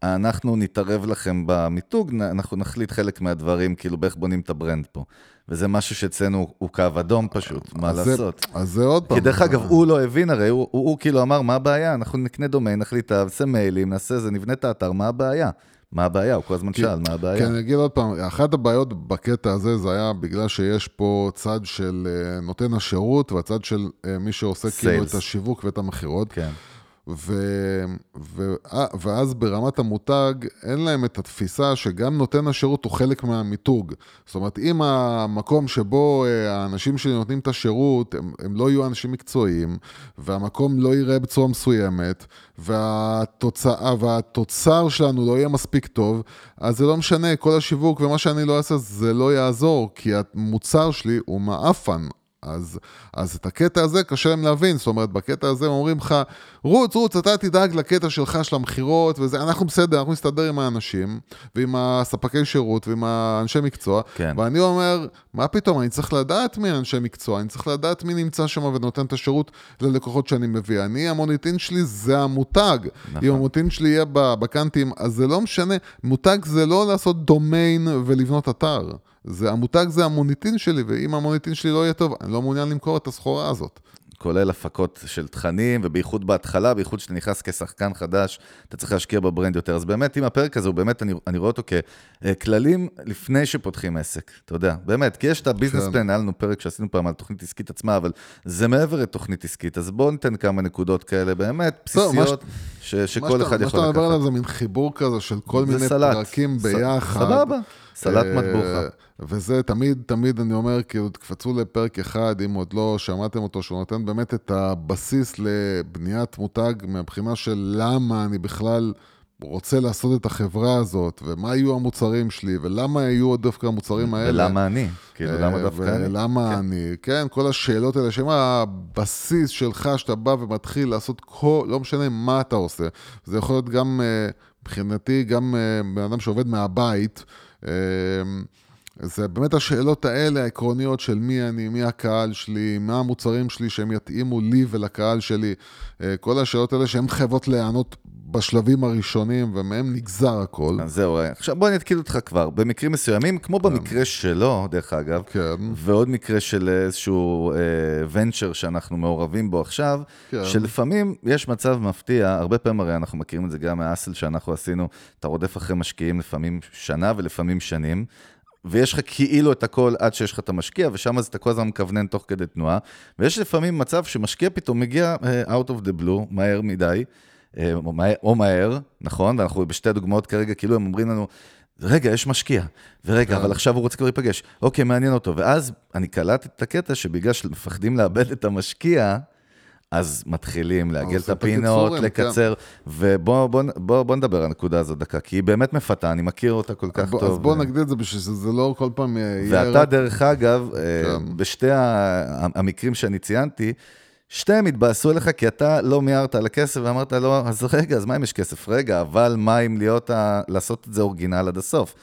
אנחנו נתערב לכם במיתוג, אנחנו נחליט חלק מהדברים, כאילו, באיך בונים את ה brand פה. וזה משהו שאצלנו הוא קו אדום פשוט, מה אז לעשות? זה, אז זה עוד פעם. כי דרך אגב, הוא לא הבין הרי, הוא, הוא, הוא כאילו אמר, מה הבעיה? אנחנו נקנה דומיין, נחליט, נעשה מיילים, נעשה זה, נבנה את האתר, מה הבעיה? מה הבעיה? הוא כל הזמן שאל, מה הבעיה? כן, אני אגיד עוד פעם, אחת הבעיות בקטע הזה, זה היה בגלל שיש פה צד של אה, נותן השירות, והצד של אה, מי שעושה כאילו Sales. את השיווק ואת המכירות. כן. ו... ו... אה, ואז ברמת המותג, אין להם את התפיסה שגם נותן השירות הוא חלק מהמיתוג. זאת אומרת, אם המקום שבו אה, האנשים שנותנים את השירות, הם, הם לא יהיו אנשים מקצועיים, והמקום לא ייראה בצורה מסוימת, והתוצאה, והתוצר שלנו לא יהיה מספיק טוב, אז זה לא משנה, כל השיווק ומה שאני לא אעשה, זה לא יעזור, כי המוצר שלי הוא מעפן. אז, אז את הקטע הזה קשה להם להבין, זאת אומרת, בקטע הזה אומרים לך, רוץ, רוץ, אתה תדאג לקטע שלך, של המכירות, וזה, אנחנו בסדר, אנחנו נסתדר עם האנשים, ועם הספקי שירות, ועם האנשי מקצוע, כן. ואני אומר, מה פתאום, אני צריך לדעת מי אנשי מקצוע, אני צריך לדעת מי נמצא שם ונותן את השירות ללקוחות שאני מביא. אני, המוניטין שלי זה המותג. נכון. אם המוניטין שלי יהיה בקאנטים, אז זה לא משנה, מותג זה לא לעשות דומיין ולבנות אתר. זה, המותג זה המוניטין שלי, ואם המוניטין שלי לא יהיה טוב, אני לא מעוניין למכור את הסחורה הזאת. כולל הפקות של תכנים, ובייחוד בהתחלה, בייחוד שאתה נכנס כשחקן חדש, אתה צריך להשקיע ב brand יותר. אז באמת, אם הפרק הזה הוא באמת, אני, אני רואה אותו ככללים לפני שפותחים עסק, אתה יודע, באמת, כי יש את ה business כן. plan, היה לנו פרק שעשינו פעם על תוכנית עסקית עצמה, אבל זה מעבר לתוכנית עסקית, אז בואו ניתן כמה נקודות כאלה, באמת, טוב, מה בסיסיות, ש, שכל אחד מה יכול שאתה מדבר עליו לקחת. זה מין חיבור כזה של כל מיני סלט. פרקים ביחד. סבבה, סלט אה, מטבוחה. וזה תמיד, תמיד אני אומר, כאילו, תקפצו לפרק אחד, אם עוד לא שמעתם אותו, שהוא נותן באמת את הבסיס לבניית מותג מהבחינה של למה אני בכלל רוצה לעשות את החברה הזאת, ומה יהיו המוצרים שלי, ולמה יהיו דווקא המוצרים האלה. ולמה אני? כאילו, למה אה, דווקא אני? ולמה אני, כן, כל השאלות האלה, שהם הבסיס שלך, שאתה בא ומתחיל לעשות כל, לא משנה מה אתה עושה. זה יכול להיות גם, אה, מבחינתי, גם אה, בן אדם שעובד מהבית. אה, זה באמת השאלות האלה, העקרוניות של מי אני, מי הקהל שלי, מה המוצרים שלי שהם יתאימו לי ולקהל שלי. אה, כל השאלות האלה שהן חייבות להיענות בשלבים הראשונים, ומהם נגזר הכל. אז זהו, עכשיו בוא אני אתקיל אותך כבר. במקרים מסוימים, כמו במקרה שלו, דרך אגב, כן. ועוד מקרה של איזשהו ונצ'ר שאנחנו מעורבים בו עכשיו, כן. שלפעמים יש מצב מפתיע, הרבה פעמים הרי אנחנו מכירים את זה גם מהאסל שאנחנו עשינו, אתה רודף אחרי משקיעים לפעמים שנה ולפעמים שנים. ויש לך כאילו את הכל עד שיש לך את המשקיע, ושם אז אתה כל הזמן מכוונן תוך כדי תנועה. ויש לפעמים מצב שמשקיע פתאום מגיע uh, out of the blue, מהר מדי, אה, או מהר- או מהר, נכון? ואנחנו בשתי דוגמאות כרגע, כאילו הם אומרים לנו, רגע, יש משקיע, ורגע, כן. אבל עכשיו הוא רוצה כבר להיפגש, אוקיי, מעניין אותו. ואז אני קלטתי את הקטע שבגלל שמפחדים לאבד את המשקיע, אז מתחילים לעגל את הפינות, הקיצורים, לקצר, ובוא בוא, בוא, בוא נדבר על הנקודה הזאת דקה, כי היא באמת מפתה, אני מכיר אותה כל כך טוב. אז בוא ו- נגדיר את זה בשביל שזה לא כל פעם יהיה... ואתה, רק- דרך אגב, אה, כן. בשתי המקרים שאני ציינתי, שתיהם התבאסו אליך כי אתה לא מיהרת על הכסף ואמרת לו, אז רגע, אז מה אם יש כסף? רגע, אבל מה אם להיות ה... לעשות את זה אורגינל עד הסוף?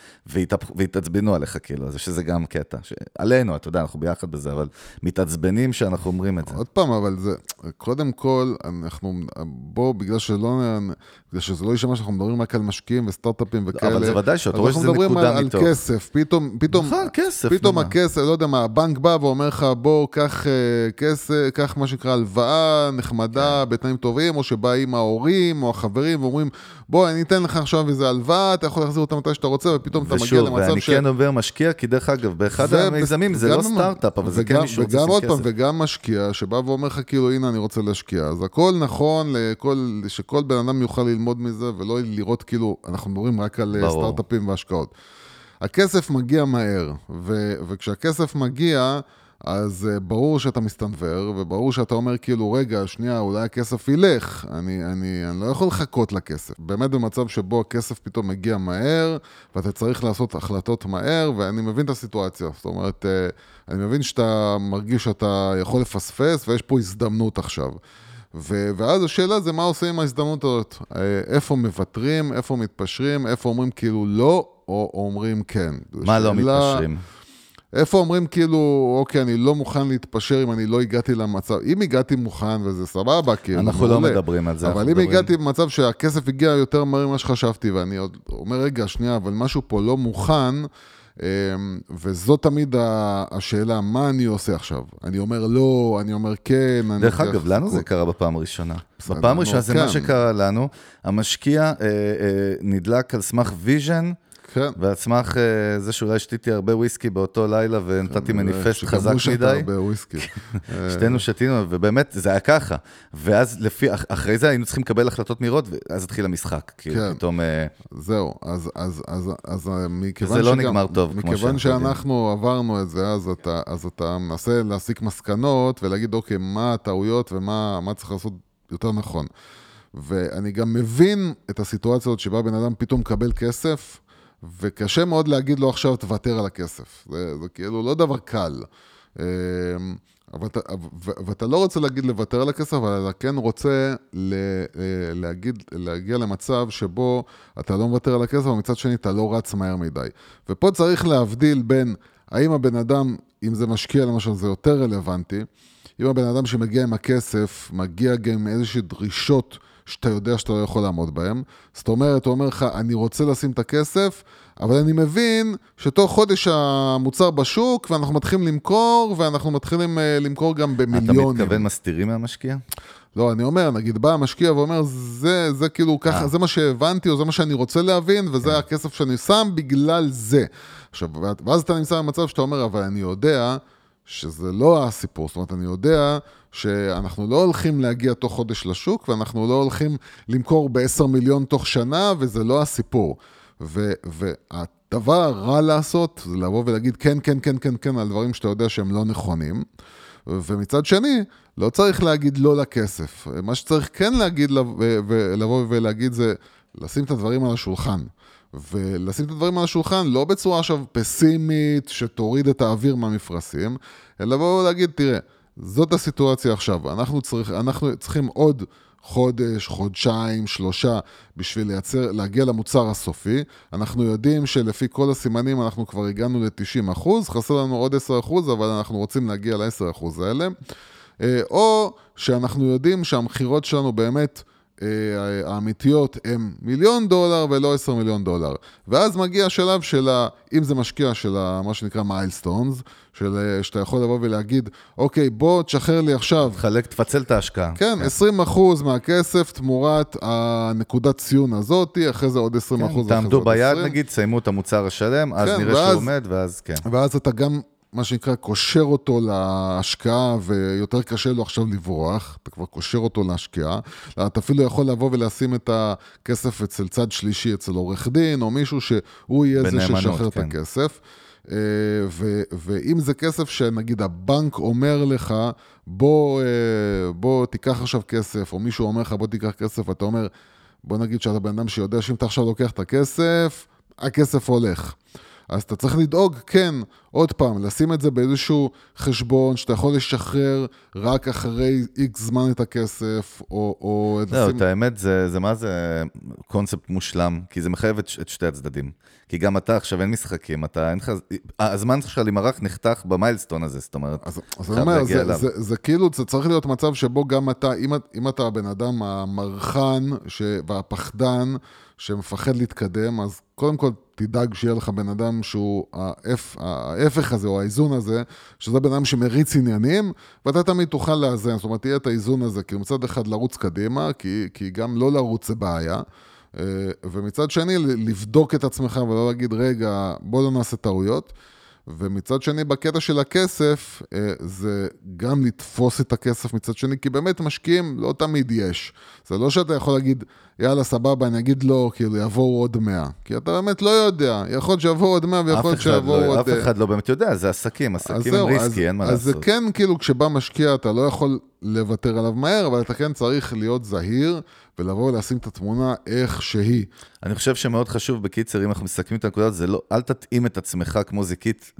והתעצבנו עליליך, כאילו, אז שזה גם קטע. ש... עלינו, אתה יודע, אנחנו ביחד בזה, אבל מתעצבנים שאנחנו אומרים את זה. עוד פעם, אבל זה, קודם כל, אנחנו, בוא, בגלל שלא, בגלל שזה לא יישמע שאנחנו מדברים רק על משקיעים וסטארט-אפים וכאלה. אבל זה ודאי שאתה רואה שזה אנחנו מדברים נקודה על, מתוך. כסף, פתאום, פתאום, נכון, כסף, פתאום? הכסף, לא יודע מה, הבנק בא ואומר לך, בוא, קח אה, כסף, קח מה שנקרא הלוואה כן. נחמדה בתנאים טובים, או שבאים ההורים או החברים ואומרים, בוא, אני אתן לך עכשיו איזה הלוואה, אתה יכול להחזיר אותה מתי שאתה רוצה, ופתאום אתה מגיע ושוב, למצב ואני ש... כן אומר משקיע, כי דרך אגב, באחד המיזמים זה וגם- לא סטארט-אפ, אבל זה כן וגם- מישהו וגם עוד פעם. וגם משקיע שבא ואומר לך כאילו, הנה, אני רוצה להשקיע. אז הכל נכון, לכל, שכל בן אדם יוכל ללמוד מזה, ולא לראות כאילו, אנחנו מדברים רק על אה. סטארט-אפים והשקעות. הכסף מגיע מהר, ו- וכשהכסף מגיע, אז uh, ברור שאתה מסתנוור, וברור שאתה אומר כאילו, רגע, שנייה, אולי הכסף ילך, אני, אני, אני לא יכול לחכות לכסף. באמת במצב שבו הכסף פתאום מגיע מהר, ואתה צריך לעשות החלטות מהר, ואני מבין את הסיטואציה. זאת אומרת, uh, אני מבין שאתה מרגיש שאתה יכול לפספס, ויש פה הזדמנות עכשיו. ו- ואז השאלה זה מה עושים עם ההזדמנות הזאת. אה, איפה מוותרים, איפה מתפשרים, איפה אומרים כאילו לא, או אומרים כן. מה לא שאלה- מתפשרים? איפה אומרים כאילו, אוקיי, אני לא מוכן להתפשר אם אני לא הגעתי למצב, אם הגעתי מוכן וזה סבבה, כאילו, אנחנו לא מעולה. מדברים על זה, אבל אם מדברים- הגעתי במצב שהכסף הגיע יותר מהר ממה שחשבתי, ואני עוד אומר, רגע, שנייה, אבל משהו פה לא מוכן, אמ, וזו תמיד השאלה, מה אני עושה עכשיו? אני אומר לא, אני אומר כן, אני דרך אגב, לנו זה. קרה בפעם הראשונה. בפעם הראשונה זה מה כן. שקרה לנו. המשקיע אה, אה, נדלק על סמך vision, כן. ועל סמך אה, זה שאולי שתיתי הרבה וויסקי באותו לילה ונתתי מניפסט שגם חזק מדי. הרבה וויסקי. אה, שתינו שתינו, ובאמת, זה היה ככה. ואז לפי, אח- אחרי זה היינו צריכים לקבל החלטות מהירות, ואז התחיל המשחק. כי כן. פתאום... אה, זהו, אז, אז, אז, אז אה, מכיוון זה לא שגם, נגמר טוב, כמו מכיוון שאנחנו עברנו את זה, אז אתה, אז אתה מנסה להסיק מסקנות ולהגיד, אוקיי, מה הטעויות ומה מה צריך לעשות יותר נכון. ואני גם מבין את הסיטואציה הזאת שבה בן אדם פתאום מקבל כסף, וקשה מאוד להגיד לו עכשיו, תוותר על הכסף. זה, זה כאילו לא דבר קל. ו- ואתה לא רוצה להגיד לוותר על הכסף, אבל אתה כן רוצה ל, אה, להגיד, להגיע למצב שבו אתה לא מוותר על הכסף, ומצד שני אתה לא רץ מהר מדי. ופה צריך להבדיל בין האם הבן אדם, אם זה משקיע למשל, זה יותר רלוונטי, אם הבן אדם שמגיע עם הכסף, מגיע גם עם איזושהי דרישות שאתה יודע שאתה לא יכול לעמוד בהן. זאת אומרת, הוא אומר לך, אני רוצה לשים את הכסף, אבל אני מבין שתוך חודש המוצר בשוק, ואנחנו מתחילים למכור, ואנחנו מתחילים אה, למכור גם אתה במיליונים. מתכוון מסתירים מהמשקיע? לא, אני אומר, נגיד בא המשקיע ואומר, זה, זה כאילו ככה, אה. זה מה שהבנתי, או זה מה שאני רוצה להבין. וזה הכסף שאני שם בגלל זה. עכשיו, ואז אתה נמצא במצב שאתה אומר, אבל אני יודע שזה לא הסיפור, זאת אומרת, אני יודע שאנחנו לא הולכים להגיע תוך חודש לשוק, ואנחנו לא הולכים למכור ב-10 מיליון תוך שנה, וזה לא הסיפור. והדבר הרע לעשות, זה לבוא ולהגיד כן, כן, כן, כן, כן, על דברים שאתה יודע שהם לא נכונים. ומצד שני, לא צריך להגיד לא לכסף. מה שצריך כן להגיד, לב- ו- ולבוא ולהגיד זה לשים את הדברים על השולחן. ולשים את הדברים על השולחן לא בצורה עכשיו פסימית, שתוריד את האוויר מהמפרשים, אלא לבוא ולהגיד, תראה, זאת הסיטואציה עכשיו, אנחנו, צריך, אנחנו צריכים עוד חודש, חודשיים, שלושה, בשביל לייצר, להגיע למוצר הסופי. אנחנו יודעים שלפי כל הסימנים אנחנו כבר הגענו ל-90 אחוז, חסר לנו עוד 10 אחוז, אבל אנחנו רוצים להגיע ל-10 אחוז האלה. אה, או שאנחנו יודעים שהמכירות שלנו באמת האמיתיות הן מיליון דולר ולא 10 מיליון דולר. ואז מגיע השלב של, ה, אם זה משקיע של ה, מה שנקרא מיילסטונס, של, אה, שאתה יכול לבוא ולהגיד, אוקיי, בוא תשחרר לי עכשיו תחלק, תפצל את ההשקעה. כן, 20% מהכסף תמורת הנקודת ציון הזאתי, אחרי זה עוד 20% כן, זה תעמדו ביד 20. נגיד, תסיימו את המוצר השלם, אז כן, נראה ואז- שהוא עומד, ואז כן. ואז אתה גם מה שנקרא, קושר אותו להשקעה, ויותר קשה לו עכשיו לברוח, אתה כבר קושר אותו להשקעה. אתה אפילו יכול לבוא ולשים את הכסף אצל צד שלישי, אצל עורך דין, או מישהו שהוא יהיה זה שישחרר כן. את הכסף. אה, ו, ואם זה כסף שנגיד הבנק אומר לך, בוא, אה, בוא תיקח עכשיו כסף, או מישהו אומר לך בוא תיקח כסף, ואתה אומר, בוא נגיד שאתה בן אדם שיודע שאם אתה עכשיו לוקח את הכסף, הכסף הולך. אז אתה צריך לדאוג, כן, עוד פעם, לשים את זה באיזשהו חשבון שאתה יכול לשחרר רק אחרי איקס זמן את הכסף, או... או לא, לשים... את האמת, זה, זה מה זה קונספט מושלם, כי זה מחייב את, את שתי הצדדים. כי גם אתה עכשיו אין משחקים, אתה אין לך... הזמן שלך למרח נחתך במיילסטון הזה, זאת אומרת, אז, אז אני אומר, זה, זה, זה, זה כאילו, זה צריך להיות מצב שבו גם אתה, אם, אם אתה הבן אדם המרחן ש, והפחדן, שמפחד להתקדם, אז קודם כל תדאג שיהיה לך בן אדם שהוא ההפ, ההפך הזה, או האיזון הזה, שזה בן אדם שמריץ עניינים, ואתה תמיד תוכל לאזן, זאת אומרת, תהיה את האיזון הזה, כאילו מצד אחד לרוץ קדימה, כי, כי גם לא לרוץ זה בעיה. אה, ומצד שני, לבדוק את עצמך ולא להגיד, רגע, בוא לא נעשה טעויות. ומצד שני, בקטע של הכסף, אה, זה גם לתפוס את הכסף מצד שני, כי באמת משקיעים לא תמיד יש. זה לא שאתה יכול להגיד, יאללה, סבבה, אני אגיד לא, כאילו, יבואו עוד 100. כי אתה באמת לא יודע, יכול להיות שיבואו עוד 100 ויכול להיות שיבואו לא, עוד... אף אחד לא באמת יודע, זה עסקים, עסקים הם ריסקי, אז, אין מה אז לעשות. אז זה כן, כאילו, כשבא משקיע, אתה לא יכול לוותר עליו מהר, אבל אתה כן צריך להיות זהיר, ולבוא ולשים את התמונה איך שהיא. אני חושב שמאוד חשוב, בקיצר, אם אנחנו מסכמים את הנקודה הזאת, זה לא, אל תתאים את עצמך כמו זיקית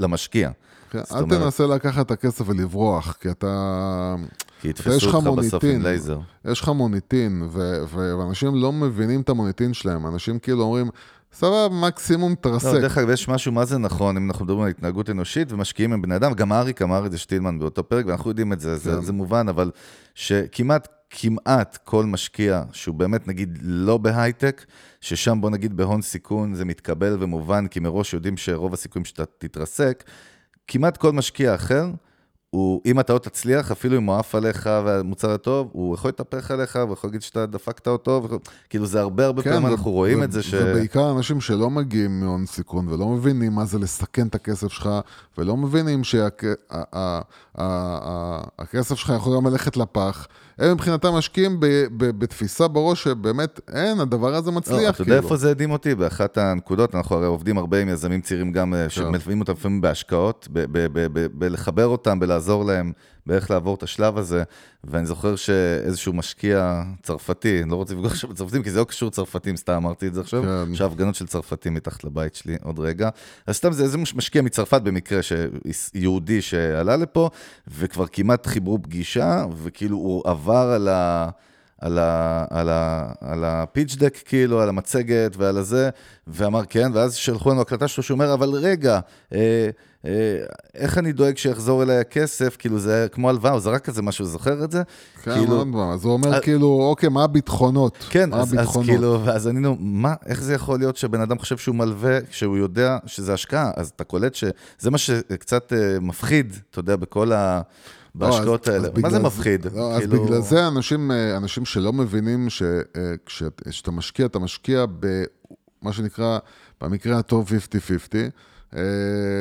למשקיע. כן, אל. תנסה לקחת את הכסף ולברוח, כי אתה... כי יתפסו אותך בסוף עם לייזר. יש לך מוניטין, ו- ו- ואנשים לא מבינים את המוניטין שלהם. אנשים כאילו אומרים, סבבה, מקסימום תרסק. לא, דרך אגב, יש משהו, מה זה נכון, אם אנחנו מדברים על התנהגות אנושית ומשקיעים עם בני אדם, גם אריק אמר את זה שטילמן באותו פרק, ואנחנו יודעים את זה, כן. זה, זה מובן, אבל שכמעט, כמעט כל משקיע שהוא באמת, נגיד, לא בהייטק, ששם בוא נגיד בהון סיכון זה מתקבל ומובן, כי מראש יודעים שרוב הסיכויים שאתה תתרסק, כמעט כל משקיע אחר, הוא, אם אתה לא תצליח, אפילו אם הוא עף עליך והמוצר הטוב, הוא יכול להתהפך עליך, הוא יכול להגיד שאתה דפקת אותו, וכל... כאילו זה הרבה הרבה כן, פעמים אנחנו רואים את זה ש... זה בעיקר אנשים שלא מגיעים מהון סיכון ולא מבינים מה זה לסכן את הכסף שלך, ולא מבינים שהכסף שלך יכול גם ללכת לפח. הם מבחינתם משקיעים בתפיסה בראש שבאמת אין, הדבר הזה מצליח. לא, אתה יודע כאילו. איפה זה הדהים אותי? באחת הנקודות, אנחנו הרי עובדים הרבה עם יזמים צעירים גם, אה, כן. שמלווים אותם לפעמים בהשקעות, בלחבר אותם, בלעזור להם באיך לעבור את השלב הזה. ואני זוכר שאיזשהו משקיע צרפתי, אני לא רוצה לפגוש עכשיו בצרפתים, כי זה לא קשור צרפתים, סתם אמרתי את זה עכשיו, כן. יש הפגנות של צרפתים מתחת לבית שלי עוד רגע. אז סתם זה איזה משקיע מצרפת במקרה, יהודי שעלה לפה, וכבר כמעט חיברו פגישה, וכאילו הוא עבר על ה... על, ה, על, ה, על הפיץ' דק, כאילו, על המצגת ועל הזה, ואמר כן, ואז שלחו לנו הקלטה שלו, שהוא אומר, אבל רגע, אה, אה, איך אני דואג שיחזור אליי הכסף? כאילו, זה כמו הלוואה, הוא זרק כזה משהו, זוכר את זה? כן, כאילו... מאוד אז הוא אומר, כאילו, אוקיי, מה הביטחונות? כן, אז, אז כאילו, ואז אני נו, מה, איך זה יכול להיות שבן אדם חושב שהוא מלווה, כשהוא יודע שזה השקעה? אז אתה קולט שזה מה שקצת אה, מפחיד, אתה יודע, בכל ה... בהשקעות האלה. מה זה מפחיד? לא, אז כאילו- בגלל זה אנשים, אה, אנשים שלא מבינים שכשאתה משקיע, אתה משקיע במה שנקרא, במקרה הטוב 50-50. אה,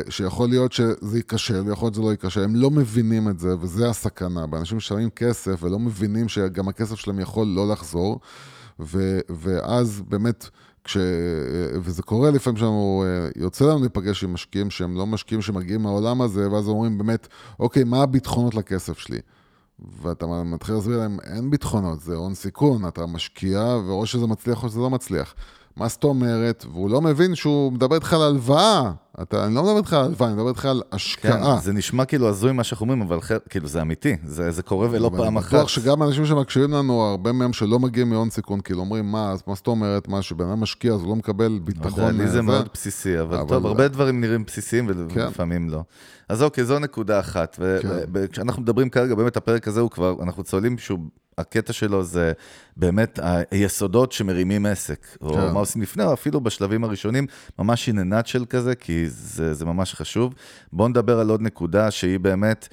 שיכול להיות שזה ייכשל, יכול להיות שזה לא ייכשל, הם לא מבינים את זה, וזה הסכנה. באנשים ששמים כסף ולא מבינים שגם הכסף שלהם יכול לא לחזור, ו, ואז באמת, כש... וזה קורה לפעמים שאנחנו, אה, יוצא לנו להיפגש עם משקיעים שהם לא משקיעים שמגיעים מהעולם הזה, ואז אומרים באמת, אוקיי, מה הביטחונות לכסף שלי? ואתה מתחיל להסביר להם, אין ביטחונות, זה הון סיכון, אתה משקיע, ואו שזה מצליח או שזה לא מצליח. מה זאת אומרת? והוא לא מבין שהוא מדבר איתך על הלוואה. אתה, אני לא מדבר איתך על הלוואה, אני מדבר איתך על השקעה. כן, זה נשמע כאילו הזוי מה שאנחנו אומרים, אבל כאילו זה אמיתי, זה, זה קורה ולא פעם אחת. אני בטוח שגם אנשים שמקשיבים לנו, הרבה מהם שלא מגיעים מהון סיכון, כאילו אומרים, מה, מה זאת אומרת, מה, שבן אדם משקיע אז הוא לא מקבל ביטחון. לי זה מאוד בסיסי, אבל, אבל טוב, הרבה דברים נראים בסיסיים כן. ולפעמים לא. אז אוקיי, זו נקודה אחת. וכשאנחנו כן. מדברים כרגע, באמת הפרק הזה הוא כבר, אנחנו צוללים שהוא הקטע שלו זה באמת היסודות שמרימים עסק, או כן. מה עושים לפני, או אפילו בשלבים הראשונים, ממש in a nutshell כזה, כי זה, זה ממש חשוב. בואו נדבר על עוד נקודה שהיא באמת...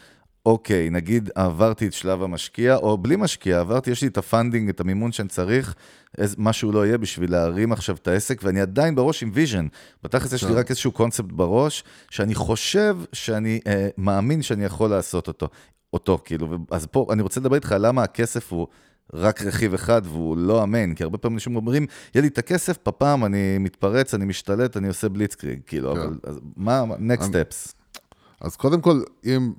אוקיי, נגיד עברתי את שלב המשקיע, או בלי משקיע, עברתי, יש לי את ה funding, את המימון שאני צריך, is, משהו לא יהיה בשביל להרים עכשיו את העסק, ואני עדיין בראש עם vision. בתכלס יש לי רק איזשהו קונספט בראש, שאני חושב שאני אה, מאמין שאני יכול לעשות אותו. אותו, כאילו, אז פה אני רוצה לדבר איתך למה הכסף הוא רק רכיב אחד והוא לא ה main, כי הרבה פעמים אנשים אומרים, יהיה לי את הכסף, פעם אני מתפרץ, אני משתלט, אני עושה בליצקריג, כאילו, כן. אבל אז מה, next steps? אז קודם כל, אם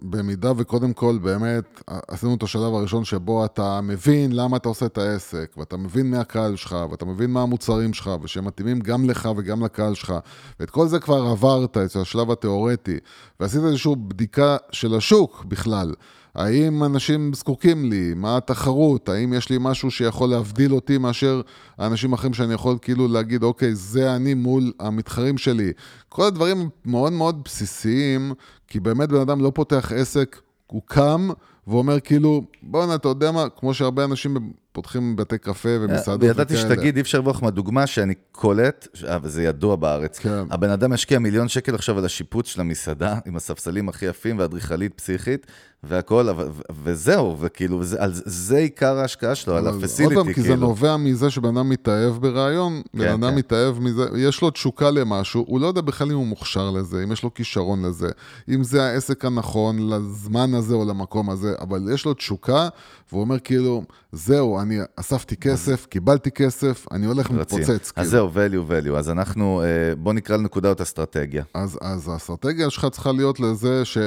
במידה וקודם כל באמת עשינו את השלב הראשון שבו אתה מבין למה אתה עושה את העסק, ואתה מבין מי הקהל שלך, ואתה מבין מה המוצרים שלך, ושהם מתאימים גם לך וגם לקהל שלך, ואת כל זה כבר עברת, את השלב התיאורטי, ועשית איזושהי בדיקה של השוק בכלל. האם אנשים זקוקים לי? מה התחרות? האם יש לי משהו שיכול להבדיל אותי מאשר האנשים האחרים שאני יכול כאילו להגיד, אוקיי, זה אני מול המתחרים שלי? כל הדברים מאוד מאוד בסיסיים, כי באמת בן אדם לא פותח עסק, הוא קם ואומר כאילו, בואנה, אתה יודע מה, כמו שהרבה אנשים פותחים בתי קפה ומסעדות וכאלה. וידעתי שתגיד, אי אפשר לברוח מהדוגמה שאני קולט, אה, וזה ידוע בארץ, כן. הבן אדם משקיע מיליון שקל עכשיו על השיפוץ של המסעדה, עם הספסלים הכי יפים ואדריכלית פסיכית, והכל, וזהו, וכאילו, על זה עיקר ההשקעה שלו, על הפסיליטי, עוד פעם, כי זה כאילו. נובע מזה שבן אדם מתאהב ברעיון, בן כן, אדם כן. מתאהב מזה, יש לו תשוקה למשהו, הוא לא יודע בכלל אם הוא מוכשר לזה, אם יש לו כישרון לזה, אם זה העסק הנכון לזמן הזה או למקום הזה, אבל יש לו תשוקה, והוא אומר כאילו, זהו, אני אספתי כסף, קיבלתי כסף, אני הולך ומתפוצץ. אז כאילו. זהו, value, value. אז אנחנו, אה, בוא נקרא לנקודות אסטרטגיה. אז, אז האסטרטגיה שלך צריכה להיות לזה ש...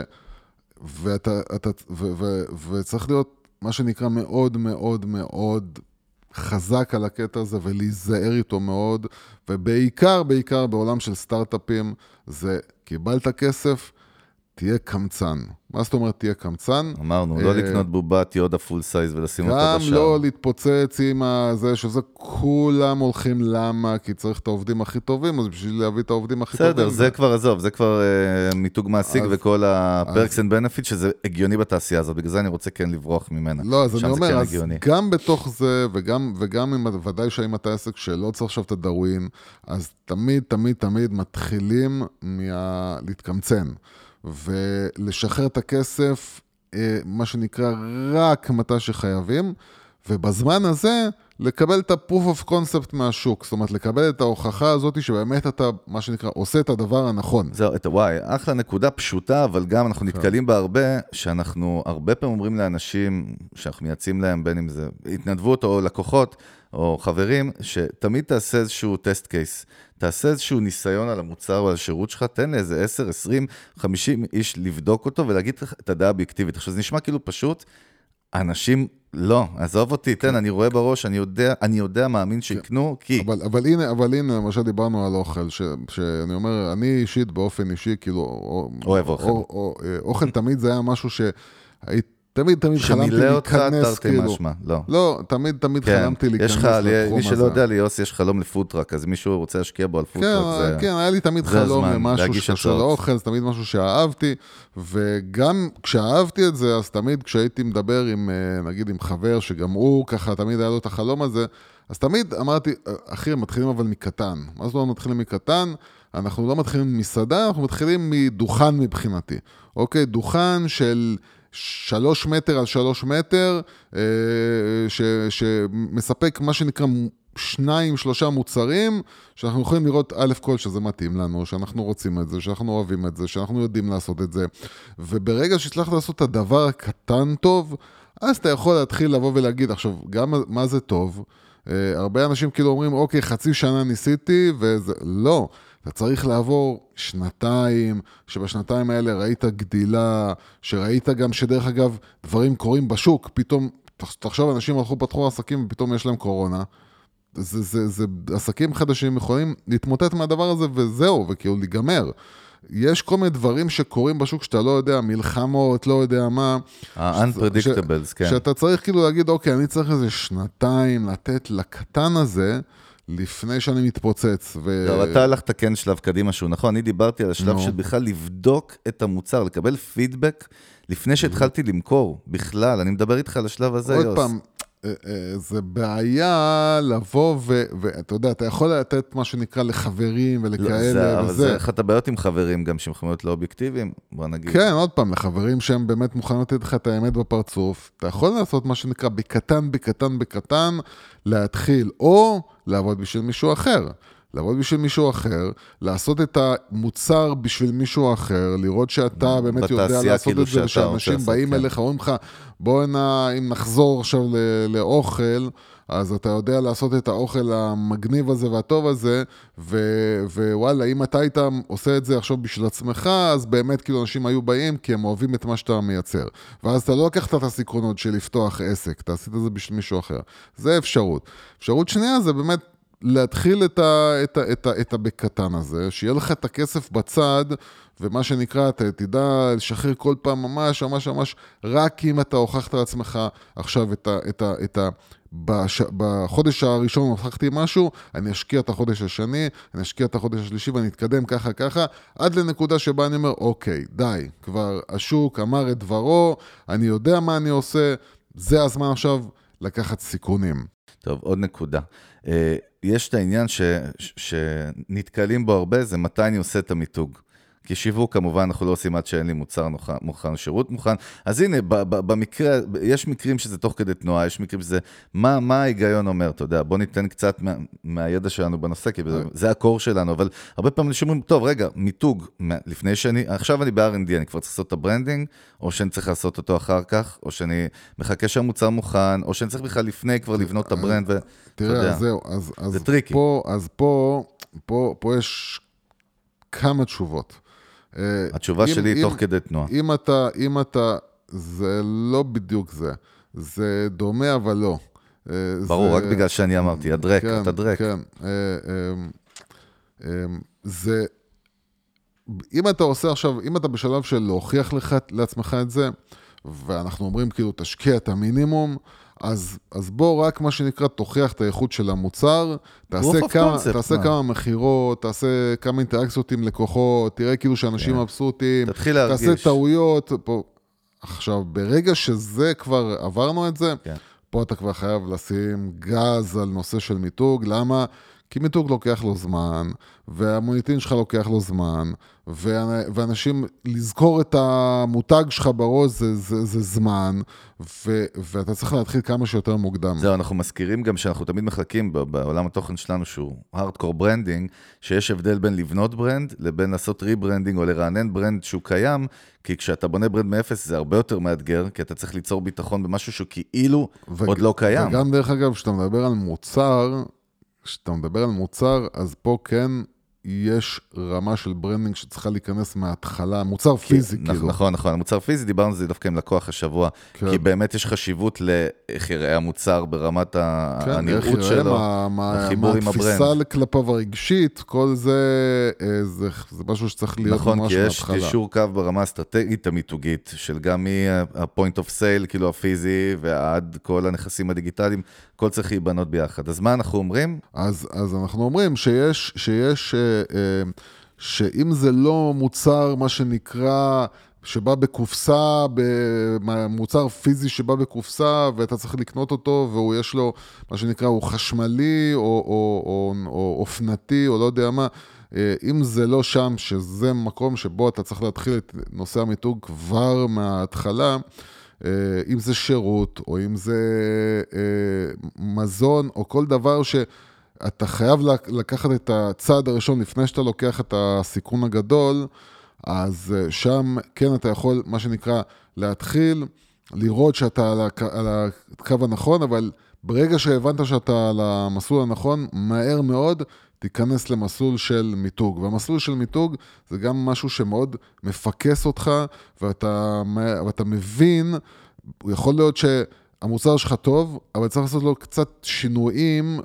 ואתה, אתה, ו, ו, וצריך להיות מה שנקרא מאוד מאוד מאוד חזק על הקטע הזה ולהיזהר איתו מאוד, ובעיקר, בעיקר בעולם של סטארט-אפים, זה קיבלת כסף, תהיה קמצן. מה זאת אומרת תהיה קמצן? אמרנו, לא אה, לקנות בובת יודה full size ולשים אותה בשער. גם לא להתפוצץ עם הזה, שזה כולם הולכים למה, כי צריך את העובדים הכי טובים, אז בשביל להביא את העובדים הכי טובים. בסדר, זה כבר, עזוב, זה כבר אה, מיתוג מעסיק וכל ה-perks and benefits, שזה הגיוני בתעשייה הזאת, בגלל זה אני רוצה כן לברוח ממנה. לא, אז אני אומר, אז גם בתוך זה, וגם אם, ודאי שאם אתה עסק שלא צריך עכשיו את הדרווין, אז תמיד, תמיד, תמיד מתחילים להתקמצן. ולשחרר את הכסף, אה, מה שנקרא, רק מתי שחייבים, ובזמן הזה לקבל את ה-proof of concept מהשוק, זאת אומרת, לקבל את ההוכחה הזאת שבאמת אתה, מה שנקרא, עושה את הדבר הנכון. זהו, את הוואי, אחלה נקודה פשוטה, אבל גם אנחנו כן. נתקלים בה הרבה, שאנחנו הרבה פעמים אומרים לאנשים, שאנחנו מייעצים להם, בין אם זה התנדבות או לקוחות, או חברים, שתמיד תעשה איזשהו טסט קייס. תעשה איזשהו ניסיון על המוצר או על השירות שלך, תן לאיזה 10, 20, 50 איש לבדוק אותו ולהגיד את הדעה האובייקטיבית. עכשיו, זה נשמע כאילו פשוט, אנשים, לא, עזוב אותי, תן, אני רואה בראש, אני יודע, אני יודע, מאמין שיקנו, כי... אבל, אבל הנה, אבל הנה, למשל דיברנו על אוכל, ש, שאני אומר, אני אישית, באופן אישי, כאילו... אוהב אוכל. או, או, אה, אוכל תמיד זה היה משהו שהייתי... תמיד, תמיד חלמתי להיכנס, כאילו. משמע, לא. לא, תמיד, תמיד כן, חלמתי להיכנס לתחום הזה. מי שלא יודע, ליוסי יש חלום ל food truck, אז מישהו רוצה להשקיע בו על food truck, כן, זה... כן, היה לי תמיד חלום למשהו שקשור לאוכל, זה תמיד משהו שאהבתי, וגם כשאהבתי את זה, אז תמיד כשהייתי מדבר עם, אה, נגיד, עם חבר, שגם הוא ככה, תמיד היה לו את החלום הזה, אז תמיד אמרתי, אחי, מתחילים אבל מקטן. מה זאת אומרת מתחילים מקטן? אנחנו לא מתחילים ממסעדה, אנחנו מתחילים מדוכן מבחינתי. אוקיי? דוכן של... שלוש מטר על שלוש מטר, אה, ש, שמספק מה שנקרא שניים, שלושה מוצרים, שאנחנו יכולים לראות א' כל שזה מתאים לנו, שאנחנו רוצים את זה, שאנחנו אוהבים את זה, שאנחנו יודעים לעשות את זה. וברגע שהצלחת לעשות את הדבר הקטן טוב, אז אתה יכול להתחיל לבוא ולהגיד, עכשיו, גם מה זה טוב? Uh, הרבה אנשים כאילו אומרים, אוקיי, חצי שנה ניסיתי, וזה... לא. אתה צריך לעבור שנתיים, שבשנתיים האלה ראית גדילה, שראית גם שדרך אגב, דברים קורים בשוק, פתאום, תחשוב, אנשים הלכו, פתחו עסקים ופתאום יש להם קורונה. זה, זה, זה, זה עסקים חדשים יכולים להתמוטט מהדבר הזה וזהו, וכאילו להיגמר. יש כל מיני דברים שקורים בשוק שאתה לא יודע, מלחמות, לא יודע מה. ה-unpredictables, כן. שאתה צריך כאילו להגיד, אוקיי, אני צריך איזה שנתיים לתת לקטן הזה. לפני שאני מתפוצץ. ו... לא, אתה הלכת כן שלב קדימה שהוא נכון, אני דיברתי על השלב של בכלל לבדוק את המוצר, לקבל פידבק לפני שהתחלתי למכור, בכלל, אני מדבר איתך על השלב הזה, עוד פעם, אה, אה, זה בעיה לבוא ו- ואתה יודע, אתה יכול לתת מה שנקרא לחברים לא, ולכאלה זה, אבל וזה. זה אחת הבעיות עם חברים גם, שהם יכולים להיות לא אובייקטיביים, בוא נגיד. כן, עוד פעם, לחברים שהם באמת מוכנים לתת לך את האמת בפרצוף, אתה יכול לעשות מה שנקרא בקטן, בקטן, בקטן, להתחיל, או לעבוד בשביל מישהו אחר. לעבוד בשביל מישהו אחר, לעשות את המוצר בשביל מישהו אחר, לראות שאתה באמת יודע לעשות כאילו, את זה, ושאנשים באים כן. אליך, אומרים לך, בוא הנה, אם נחזור עכשיו לאוכל, אז אתה יודע לעשות את האוכל המגניב הזה והטוב הזה, ו- ווואלה, אם אתה היית עושה את זה עכשיו בשביל עצמך, אז באמת כאילו אנשים היו באים כי הם אוהבים את מה שאתה מייצר. ואז אתה לא לקחת את הסיכונות של לפתוח עסק, אתה עשית את זה בשביל מישהו אחר. זה אפשרות. אפשרות שנייה זה באמת להתחיל את, ה, את, ה, את, ה, את הבקטן הזה, שיהיה לך את הכסף בצד, ומה שנקרא, אתה תדע לשחרר כל פעם ממש, ממש, ממש, רק אם אתה הוכחת לעצמך עכשיו את ה... את ה, את ה בש, בחודש הראשון הוכחתי משהו, אני אשקיע את החודש השני, אני אשקיע את החודש השלישי ואני אתקדם ככה ככה, עד לנקודה שבה אני אומר, אוקיי, די, כבר השוק אמר את דברו, אני יודע מה אני עושה, זה הזמן עכשיו לקחת סיכונים. טוב, עוד נקודה. אה, יש את העניין ש, שנתקלים בו הרבה, זה מתי אני עושה את המיתוג. כי שיווק כמובן אנחנו לא עושים עד שאין לי מוצר נוכן, מוכן, שירות מוכן. אז הנה, ב, ב, במקרה, יש מקרים שזה תוך כדי תנועה, יש מקרים שזה... מה, מה ההיגיון אומר, אתה יודע, בוא ניתן קצת מה, מהידע שלנו בנושא, כי זה, זה ה core שלנו, אבל הרבה פעמים אנשים אומרים, טוב, רגע, מיתוג, לפני שאני, עכשיו אני ב-R&D, אני כבר צריך לעשות את ה branding, או שאני צריך לעשות אותו אחר כך, או שאני מחכה שהמוצר מוכן, או שאני צריך בכלל לפני כבר לבנות את ה brand, ו... תראה, יודע, אז זהו, אז, אז זה tricky. פה, אז פה, פה, פה יש כמה תשובות. אה, התשובה אם- שלי היא תוך כדי תנועה. אם אתה, אם אתה, זה לא בדיוק זה. זה דומה אבל לא. אה, ברור, זה- רק בגלל שאני אמרתי, הדרק, כן, אתה דרק. כן. אה, אה, אה, זה... אם אתה עושה עכשיו, אם אתה בשלב של להוכיח לך, לעצמך את זה, ואנחנו אומרים כאילו תשקיע את המינימום, אז, אז בוא רק מה שנקרא תוכיח את האיכות של המוצר, תעשה כמה, concept, תעשה מה? כמה מכירות, תעשה כמה אינטראקציות עם לקוחות, תראה כאילו שאנשים כן. מבסוטים, תתחיל להרגיש. תעשה טעויות. פה. עכשיו, ברגע שזה כבר עברנו את זה, כן. פה אתה כבר חייב לשים גז על נושא של מיתוג, למה? כי מיתוג לוקח לו זמן, והמוניטין שלך לוקח לו זמן, ואנ- ואנשים, לזכור את המותג שלך בראש זה, זה, זה זמן, ו, ואתה צריך להתחיל כמה שיותר מוקדם. זהו, אנחנו מזכירים גם שאנחנו תמיד מחלקים בעולם התוכן שלנו, שהוא hardcore branding, שיש הבדל בין לבנות brand לבין לעשות rebranding או לרענן brand שהוא קיים, כי כשאתה בונה brand מאפס זה הרבה יותר מאתגר, כי אתה צריך ליצור ביטחון במשהו שהוא כאילו ו- עוד לא קיים. וגם דרך אגב, כשאתה מדבר על מוצר, כשאתה מדבר על מוצר, אז פה כן יש רמה של branding שצריכה להיכנס מההתחלה, מוצר פיזי נכ- כאילו. נכון, נכון. המוצר פיזי, דיברנו על זה דווקא עם לקוח השבוע, כן. כי באמת יש חשיבות לאיך יראה המוצר ברמת כן, הנראות שלו. מה, מה, החיבור מה עם התפיסה ה brand. כלפיו הרגשית, כל זה, אה, זה, זה משהו שצריך להיות נכון, ממש כי יש מההתחלה. קישור קו ברמה האסטרטגית המיתוגית, של גם מה-point of sale, כאילו הפיזי, ועד כל הנכסים הדיגיטליים, הכל צריך להיבנות ביחד. אז מה אנחנו אומרים? אז, אז אנחנו אומרים שיש, שיש, אה, אה, שאם זה לא מוצר, מה שנקרא, שבא בקופסה, מוצר פיזי שבא בקופסה, ואתה צריך לקנות אותו, והוא יש לו, מה שנקרא, הוא חשמלי, או, או, או, או אופנתי, או לא יודע מה. אה, אם זה לא שם, שזה מקום שבו אתה צריך להתחיל את נושא המיתוג כבר מההתחלה, אם זה שירות, או אם זה אה, מזון, או כל דבר שאתה חייב לק- לקחת את הצעד הראשון לפני שאתה לוקח את הסיכון הגדול, אז אה, שם כן אתה יכול, מה שנקרא, להתחיל, לראות שאתה. על הקו הנכון, אבל ברגע שהבנת שאתה על המסלול הנכון, מהר מאוד תיכנס למסלול של מיתוג. והמסלול של מיתוג זה גם משהו שמאוד מפקס אותך, ואתה, ואתה מבין, יכול להיות שהמוצר שלך טוב, אבל צריך לעשות לו קצת שינויים,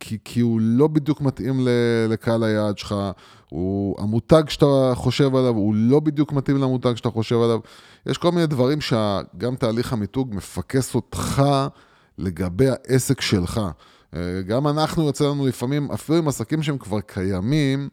כי, כי הוא לא בדיוק מתאים לקהל היעד שלך. הוא, המותג שאתה חושב עליו, הוא לא בדיוק מתאים למותג שאתה חושב עליו. יש כל מיני דברים שגם תהליך המיתוג מפקס אותך לגבי העסק שלך. אה, גם אנחנו יוצא לנו לפעמים, אפילו עם עסקים שהם כבר קיימים,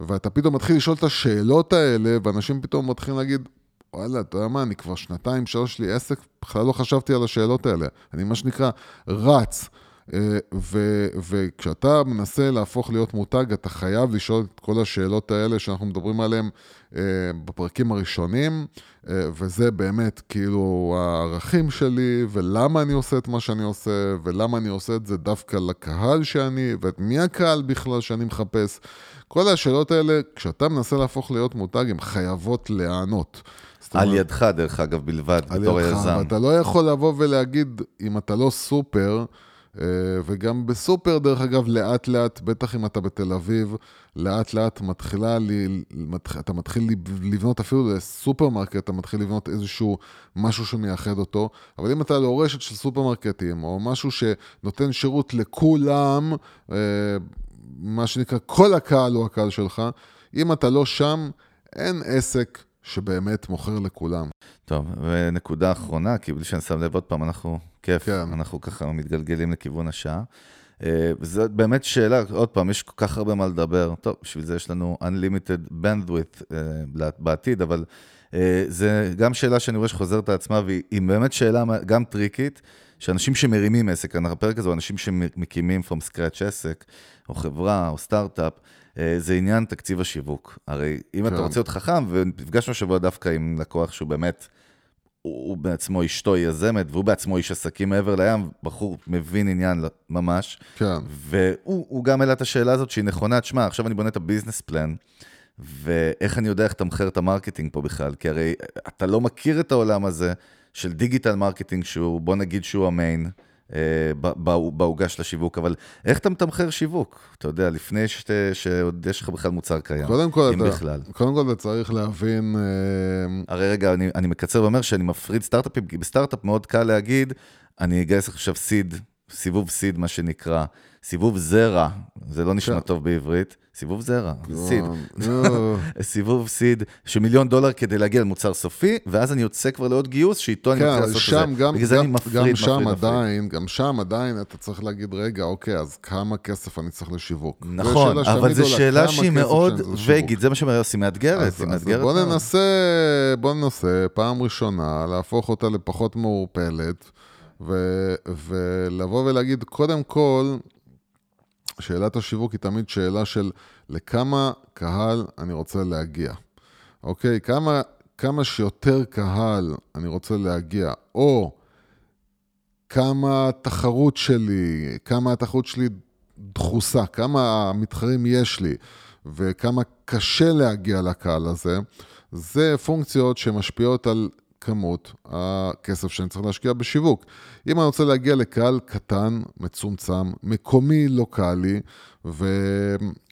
ואתה פתאום מתחיל לשאול את השאלות האלה, ואנשים פתאום מתחילים להגיד, וואלה, אתה יודע מה, אני כבר שנתיים, שלוש לי עסק, בכלל לא חשבתי על השאלות האלה. אני מה שנקרא רץ. אה, ו- וכשאתה מנסה להפוך להיות מותג, אתה חייב לשאול את כל השאלות האלה שאנחנו מדברים עליהן אה, בפרקים הראשונים, אה, וזה באמת כאילו הערכים שלי, ולמה אני עושה את מה שאני עושה, ולמה אני עושה את זה דווקא לקהל שאני, ומי הקהל בכלל שאני מחפש. כל השאלות האלה, כשאתה מנסה להפוך להיות מותג, הן חייבות להיענות. על ידך, דרך אגב, בלבד, בתור. על ידך, ואתה לא יכול לבוא ולהגיד, אם אתה לא סופר, וגם בסופר, דרך אגב, לאט לאט, בטח אם אתה בתל אביב, לאט לאט מתחילה, אתה מתחיל לבנות אפילו לסופרמרקט, אתה מתחיל לבנות איזשהו משהו שמייחד אותו, אבל אם אתה לא רשת של סופרמרקטים, או משהו שנותן שירות לכולם, אה, מה שנקרא, כל הקהל הוא הקהל שלך, אם אתה לא שם, אין עסק שבאמת מוכר לכולם. טוב, ונקודה אחרונה, כי בלי שאני שם לב עוד פעם, אנחנו, כיף, כן. אנחנו ככה מתגלגלים לכיוון השעה. אה, וזו באמת שאלה, עוד פעם, יש כל כך הרבה מה לדבר. טוב, בשביל זה יש לנו Unlimited Bandwidth אה, בעתיד, אבל אה, זה גם שאלה שאני רואה שחוזרת את עצמה, והיא באמת שאלה גם טריקית, שאנשים שמרימים עסק, הפרק הזה הוא אנשים שמקימים from scratch עסק, או חברה, או סטארט-אפ, זה עניין תקציב השיווק. הרי אם כן. אתה רוצה להיות חכם, ונפגשנו השבוע דווקא עם לקוח שהוא באמת... הוא בעצמו אשתו יזמת, והוא בעצמו איש עסקים מעבר לים, בחור מבין עניין ממש. כן. והוא גם העלה את השאלה הזאת שהיא נכונה, תשמע, עכשיו אני בונה את ה business plan, ואיך אני יודע איך לתמחר את ה marketing פה בכלל? כי הרי אתה לא מכיר את העולם הזה של digital marketing, שהוא, בוא נגיד שהוא ה main. אה, בעוגה של השיווק, אבל איך אתה מתמחר שיווק? אתה יודע, לפני שת, שעוד יש לך בכלל מוצר קיים, קודם כל אם אתה, בכלל. קודם כל אתה צריך להבין... אה, הרי רגע, אני, אני מקצר ואומר שאני מפריד סטארט-אפים, כי בסטארט-אפ מאוד קל להגיד, אני אגייס עכשיו סיד, סיבוב סיד, מה שנקרא, סיבוב זרע, זה לא נשמע כן. טוב בעברית. סיבוב זרע, לא, סיד. סיבוב סיד של מיליון דולר כדי להגיע למוצר סופי, ואז אני יוצא כבר לעוד גיוס, שאיתו אני מתחיל לעשות את זה. בגלל זה אני מפריד, גם שם עדיין, גם שם עדיין אתה צריך להגיד, רגע, אוקיי, אז כמה כסף אני צריך לשיווק? נכון, אבל זו שאלה שהיא מאוד וגית, זה מה שאומר יוסי, מאתגרת, היא מאתגרת בוא ננסה, בוא ננסה פעם ראשונה להפוך אותה לפחות מעורפלת, ולבוא ולהגיד, קודם כל, שאלת השיווק היא תמיד שאלה של לכמה קהל אני רוצה להגיע. אוקיי? כמה, כמה שיותר קהל אני רוצה להגיע, או כמה התחרות שלי, כמה התחרות שלי דחוסה, כמה מתחרים יש לי, וכמה קשה להגיע לקהל הזה, זה פונקציות שמשפיעות על כמות הכסף שאני צריך להשקיע בשיווק. אם אני רוצה להגיע לקהל קטן, מצומצם, מקומי, לוקאלי, ו,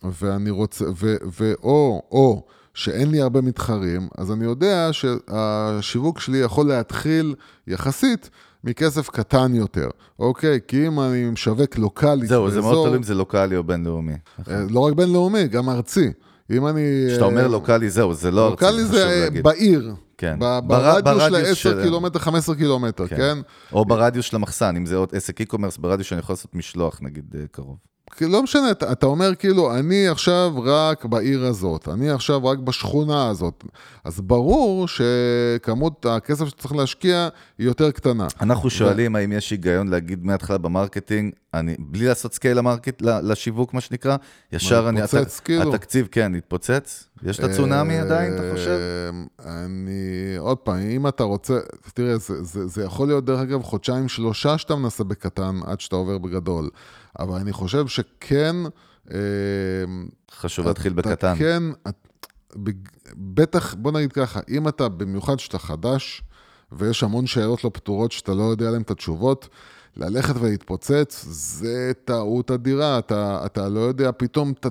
ואני רוצה, ו, ו, או, או שאין לי הרבה מתחרים, אז אני יודע שהשיווק שלי יכול להתחיל יחסית מכסף קטן יותר, אוקיי? כי אם אני משווק לוקאלי זהו, באזור... זה מאוד תלוי אם זה לוקאלי או בינלאומי. אה, לא רק בינלאומי, גם ארצי. אם אני... כשאתה אומר לוקאלי, זהו, זה לא לוקאלי זה בעיר. כן. ברדיוס של 10 קילומטר, 15 קילומטר, כן? כן? או ברדיוס של המחסן, אם זה עוד עסק e-commerce, ברדיוס שאני יכול לעשות משלוח, נגיד, אה, קרוב. לא משנה, אתה, אתה אומר כאילו, אני עכשיו רק בעיר הזאת, אני עכשיו רק בשכונה הזאת. אז ברור שכמות הכסף שצריך להשקיע היא יותר קטנה. אנחנו שואלים ו... האם יש היגיון להגיד מההתחלה ב marketing, אני, בלי לעשות scale ל market, לשיווק, מה שנקרא, ישר אני... התפוצץ, כאילו? התקציב, כן, התפוצץ. יש את הצונאמי עדיין, אתה חושב? אני, עוד פעם, אם אתה רוצה, תראה, זה, זה, זה יכול להיות, דרך אגב, חודשיים, שלושה שאתה מנסה בקטן עד שאתה עובר בגדול. אבל אני חושב שכן... אה, חשוב להתחיל בקטן. כן, בטח, בוא נגיד ככה, אם אתה, במיוחד שאתה חדש, ויש המון שאלות לא פתורות שאתה לא יודע עליהן את התשובות, ללכת ולהתפוצץ, זה טעות אדירה, אתה, אתה לא יודע, פתאום אתה...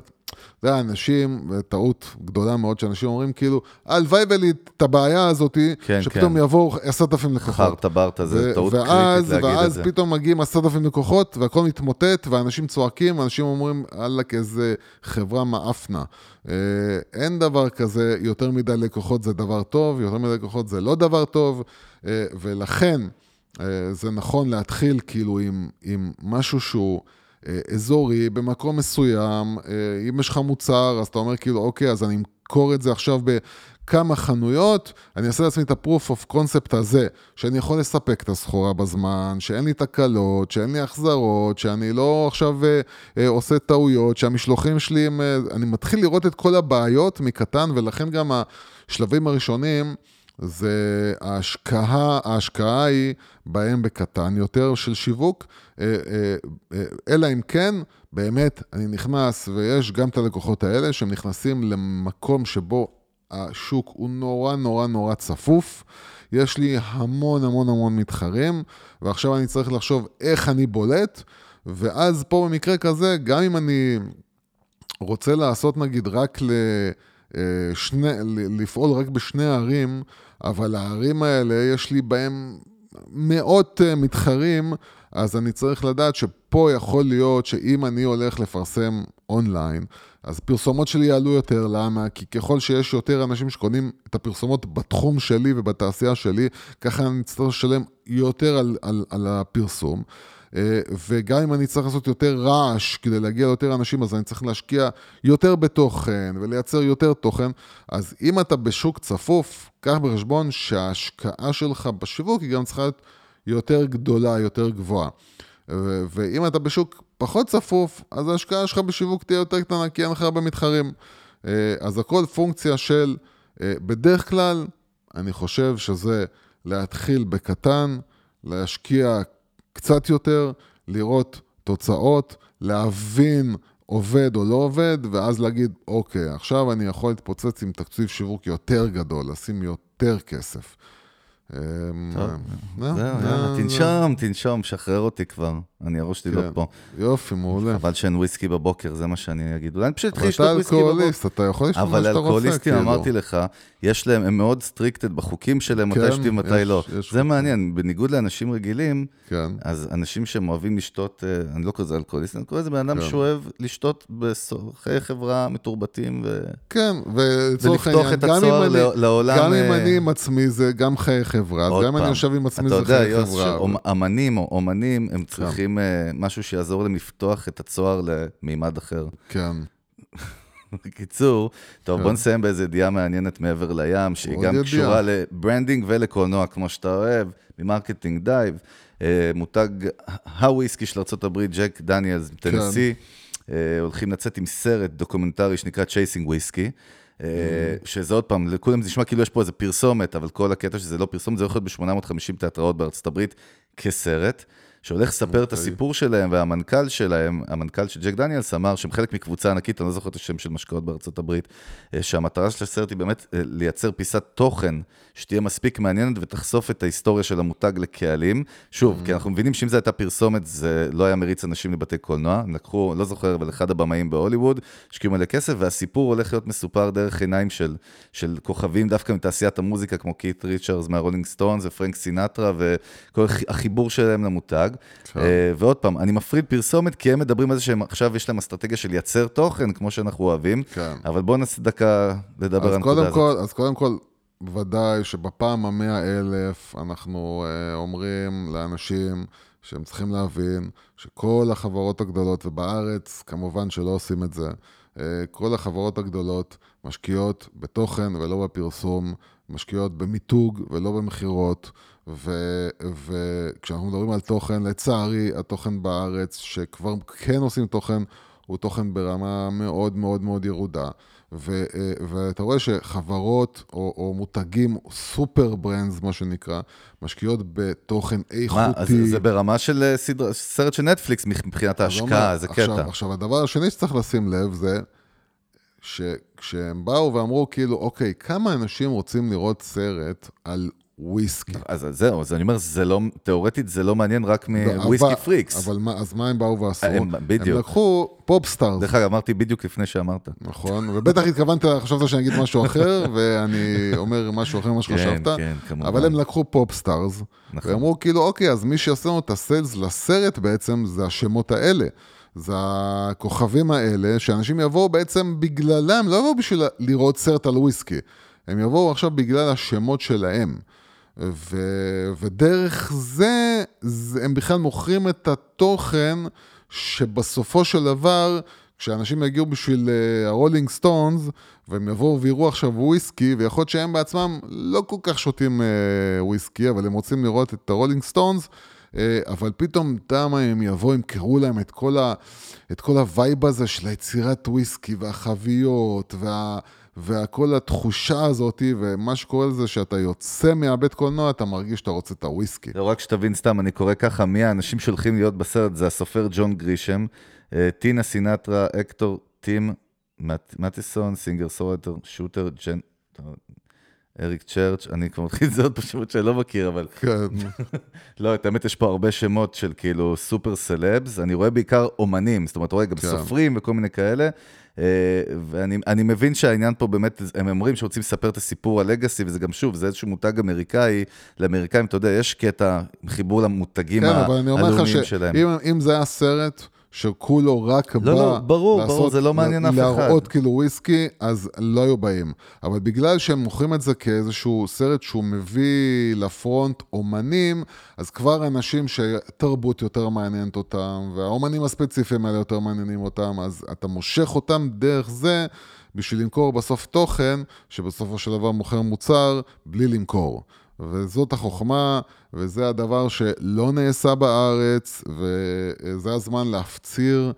אתה יודע, אנשים, וטעות גדולה מאוד, שאנשים אומרים כאילו, הלוואי ולי את הבעיה הזאת, כן, שפתאום כן. יבואו עשרת אלפים לקוחות. חרטה ברטה, זה טעות ואז, קריטית להגיד את זה. ואז פתאום מגיעים עשרת אלפים לקוחות, והכל מתמוטט, ואנשים צועקים, אנשים אומרים, וואלכ, איזה חברה מאפנה. אה, אין דבר כזה, יותר מדי לקוחות זה דבר טוב, יותר מדי לקוחות זה לא דבר טוב, אה, ולכן אה, זה נכון להתחיל כאילו עם, עם משהו שהוא... אה, אזורי, במקום מסוים, אה, אם יש לך מוצר, אז אתה אומר כאילו, אוקיי, אז אני אמכור את זה עכשיו בכמה חנויות, אני אעשה לעצמי את ה-proof of concept הזה, שאני יכול לספק את הסחורה בזמן, שאין לי תקלות, שאין לי החזרות, שאני לא עכשיו אה, אה, עושה טעויות, שהמשלוחים שלי, הם, אה, אני מתחיל לראות את כל הבעיות מקטן, ולכן גם השלבים הראשונים, זה ההשקעה, ההשקעה היא בהם בקטן יותר של שיווק, אלא אם כן, באמת, אני נכנס, ויש גם את הלקוחות האלה, שהם נכנסים למקום שבו השוק הוא נורא נורא נורא צפוף. יש לי המון המון המון מתחרים, ועכשיו אני צריך לחשוב איך אני בולט, ואז פה במקרה כזה, גם אם אני רוצה לעשות נגיד רק ל... שני, לפעול רק בשני ערים, אבל הערים האלה, יש לי בהם מאות אה, מתחרים, אז אני צריך לדעת שפה יכול להיות שאם אני הולך לפרסם אונליין, אז פרסומות שלי יעלו יותר, למה? כי ככל שיש יותר אנשים שקונים את הפרסומות בתחום שלי ובתעשייה שלי, ככה אני אצטרך לשלם יותר על, על, על הפרסום. אה, וגם אם אני צריך לעשות יותר רעש כדי להגיע ליותר אנשים, אז אני צריך להשקיע יותר בתוכן ולייצר יותר תוכן. אז אם אתה בשוק צפוף, קח בחשבון שההשקעה שלך בשיווק היא גם צריכה להיות יותר גדולה, יותר גבוהה. ואם אתה בשוק פחות צפוף, אז ההשקעה שלך בשיווק תהיה יותר קטנה, כי אין לך הרבה מתחרים. אה, אז הכל פונקציה של, אה, בדרך כלל, אני חושב שזה להתחיל בקטן, להשקיע קצת יותר, לראות תוצאות, להבין עובד או לא עובד, ואז להגיד, אוקיי, עכשיו אני יכול להתפוצץ עם תקציב שיווק יותר גדול, לשים יותר כסף. אמ, טוב, זהו, יאללה, תנשום, תנשום, שחרר אותי כבר. אני הראש שלי לא כן. פה. יופי, מעולה. חבל שאין וויסקי בבוקר, זה מה שאני אגיד. אולי אני פשוט אתחיל לשתות וויסקי בבוקר. אבל אתה אלכוהוליסט, אתה יכול לשתות מה שאתה רוצה, אבל אלכוהוליסטים, כאילו. אמרתי לך, יש להם, הם מאוד סטריקטד בחוקים שלהם, מתי כן, שתים ומתי לא. זה מעניין, בניגוד לאנשים רגילים, כן. אז אנשים שהם אוהבים לשתות, אה, אני לא קורא לזה אלכוהוליסט, אני קורא לזה בן אדם שאוהב לשתות בחיי חברה מתורבתים, ו... ולצורך העניין, גם אם אני לעולם... גם אם אני עם עצמי, זה גם חיי חברה, גם אם אני יושב עם עצמי, זה חיי חברה. אתה יודע, יוס, שאמנים או אומנים, הם צריכים... צריכים uh, משהו שיעזור להם לפתוח את הצוהר למימד אחר. כן. בקיצור, טוב, כן. בוא נסיים באיזה ידיעה מעניינת מעבר לים, שהיא גם ידיעה. קשורה ל branding ולקולנוע, כמו שאתה אוהב, מ Marketing Dive. Uh, מותג הוויסקי של ארה"ב, ג'ק דניאלס, טנסי, כן. הולכים לצאת עם סרט דוקומנטרי שנקרא Chasing Whiskey. Mm-hmm. שזה עוד פעם, לכולם זה נשמע כאילו יש פה איזה פרסומת, אבל כל הקטע שזה לא פרסומת, זה יכול להיות ב-850 תיאטראות בארצות הברית כסרט. שהולך לספר. את אוקיי. הסיפור שלהם, והמנכ"ל שלהם, המנכ"ל של ג'ק דניאלס, אמר שהם חלק מקבוצה ענקית, אני לא זוכר את השם של משקאות בארצות הברית, אה, שהמטרה של הסרט היא באמת אה, לייצר פיסת תוכן שתהיה מספיק מעניינת ותחשוף את ההיסטוריה של המותג לקהלים. שוב, mm-hmm. כי אנחנו מבינים שאם זו הייתה פרסומת, זה לא היה מריץ אנשים לבתי קולנוע. הם לקחו, לא זוכר, אבל אחד הבמאים בהוליווד, השקיעו מלא כסף, והסיפור הולך להיות מסופר דרך עיניים של, של כוכבים דווקא מתעשיית המוזיקה, כמו קית' ריצ'רדס מהרולינג סטונס ופרנק סינטרה, וכל החיבור שלהם למותג. Uh, ועוד פעם, אני מפריד פרסומת, כי הם מדברים על זה שהם עכשיו יש להם אסטרטגיה של לייצר תוכן, כמו שאנחנו אוהבים, כן. אבל בואו נעשה דקה לדבר על הנקודה הזאת. אז קודם כל, ודאי שבפעם המאה אלף אנחנו uh, אומרים לאנשים שהם צריכים להבין שכל החברות הגדולות, ובארץ כמובן שלא עושים את זה, uh, כל החברות הגדולות משקיעות בתוכן ולא בפרסום, משקיעות במיתוג ולא במכירות. וכשאנחנו מדברים על תוכן, לצערי, התוכן בארץ, שכבר כן עושים תוכן, הוא תוכן ברמה מאוד מאוד מאוד ירודה. ו, ואתה רואה שחברות או, או מותגים, super brands, מה שנקרא, משקיעות בתוכן איכותי. מה, אז זה ברמה של אה, סדר, סרט של נטפליקס מבחינת ההשקעה, זה עכשיו, קטע. עכשיו, הדבר השני שצריך לשים לב זה שכשהם באו ואמרו, כאילו, אוקיי, כמה אנשים רוצים לראות סרט על וויסקי. אז זהו, אז אני אומר, זה לא, תיאורטית זה לא מעניין רק מוויסקי לא, freaks. אבל מה, אז מה הם באו ועשו? הם, בדיוק. הם לקחו pop stars. דרך אגב, אמרתי בדיוק לפני שאמרת. נכון, ובטח התכוונת, חשבת שאני אגיד משהו אחר, ואני אומר משהו אחר ממה שחשבת. כן, כן, כמובן. אבל הם לקחו pop stars, נכון. ואמרו כאילו, אוקיי, אז מי שיעשה לנו את ה sales לסרט בעצם, זה השמות האלה. זה הכוכבים האלה, שאנשים יבואו בעצם בגללם, לא יבואו בשביל לראות סרט על וויסקי. הם יבואו עכשיו בגלל השמות שלהם. ו, ודרך זה, זה, הם בכלל מוכרים את התוכן שבסופו של דבר, כשאנשים יגיעו בשביל אה, הרולינג uh, סטונס, והם יבואו ויראו עכשיו וויסקי, ויכול להיות שהם בעצמם לא כל כך שותים uh, וויסקי, אבל הם רוצים לראות את הרולינג סטונס, uh, אבל פתאום, דמה הם יבואו, ימכרו להם את כל, ה, את כל ה vibe הזה של היצירת וויסקי, והחביות, וה... וכל התחושה הזאת, ומה שקורה לזה שאתה יוצא מהבית קולנוע, אתה מרגיש שאתה רוצה את הוויסקי. לא, רק שתבין סתם, אני קורא ככה, מי האנשים שהולכים להיות בסרט, זה הסופר ג'ון גרישם, אה, טינה סינטרה, אקטור, טים, מטיסון, סינגר סורטר, שוטר, ג'ן... אריק צ'רץ', אני כבר מתחיל לזהות פשוט שאני לא מכיר, אבל... כן. לא, את האמת, יש פה הרבה שמות של כאילו סופר סלבס, אני רואה בעיקר אומנים, זאת אומרת, רואה גם כן. סופרים וכל מיני כאלה, אה, ואני מבין שהעניין פה באמת, הם אומרים שרוצים לספר את הסיפור הלגאסי, וזה גם שוב, זה איזשהו מותג אמריקאי, לאמריקאים, אתה יודע, יש קטע חיבור למותגים כן, הלאומיים שלהם. כן, אבל אני אומר לך שאם זה היה סרט... שכולו רק לא, בא לא, ברור, לעשות, ברור, זה לא מעניין אף אחד. להראות כאילו וויסקי, אז לא היו באים. אבל בגלל שהם מוכרים את זה כאיזשהו סרט שהוא מביא לפרונט אומנים, אז כבר אנשים שתרבות יותר מעניינת אותם, והאומנים הספציפיים האלה יותר מעניינים אותם, אז אתה מושך אותם דרך זה. בשביל למכור בסוף תוכן, שבסופו של דבר מוכר מוצר בלי למכור. וזאת החוכמה, וזה הדבר שלא נעשה בארץ, וזה הזמן להפציר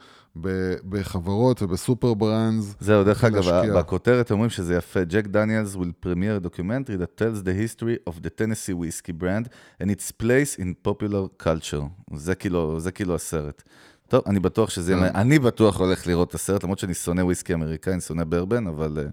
בחברות ובסופר ברנדס. זהו, דרך אגב, בכותרת אומרים שזה יפה. ג'ק דניאלס will premiere a documentary that tells the history of the Tennessee whiskey brand and its place in popular culture. זה כאילו, זה כאילו הסרט. טוב, אני בטוח שזה. כן. אני בטוח הולך לראות את הסרט, למרות שאני שונא וויסקי אמריקאי, אני שונא ברבן, אבל...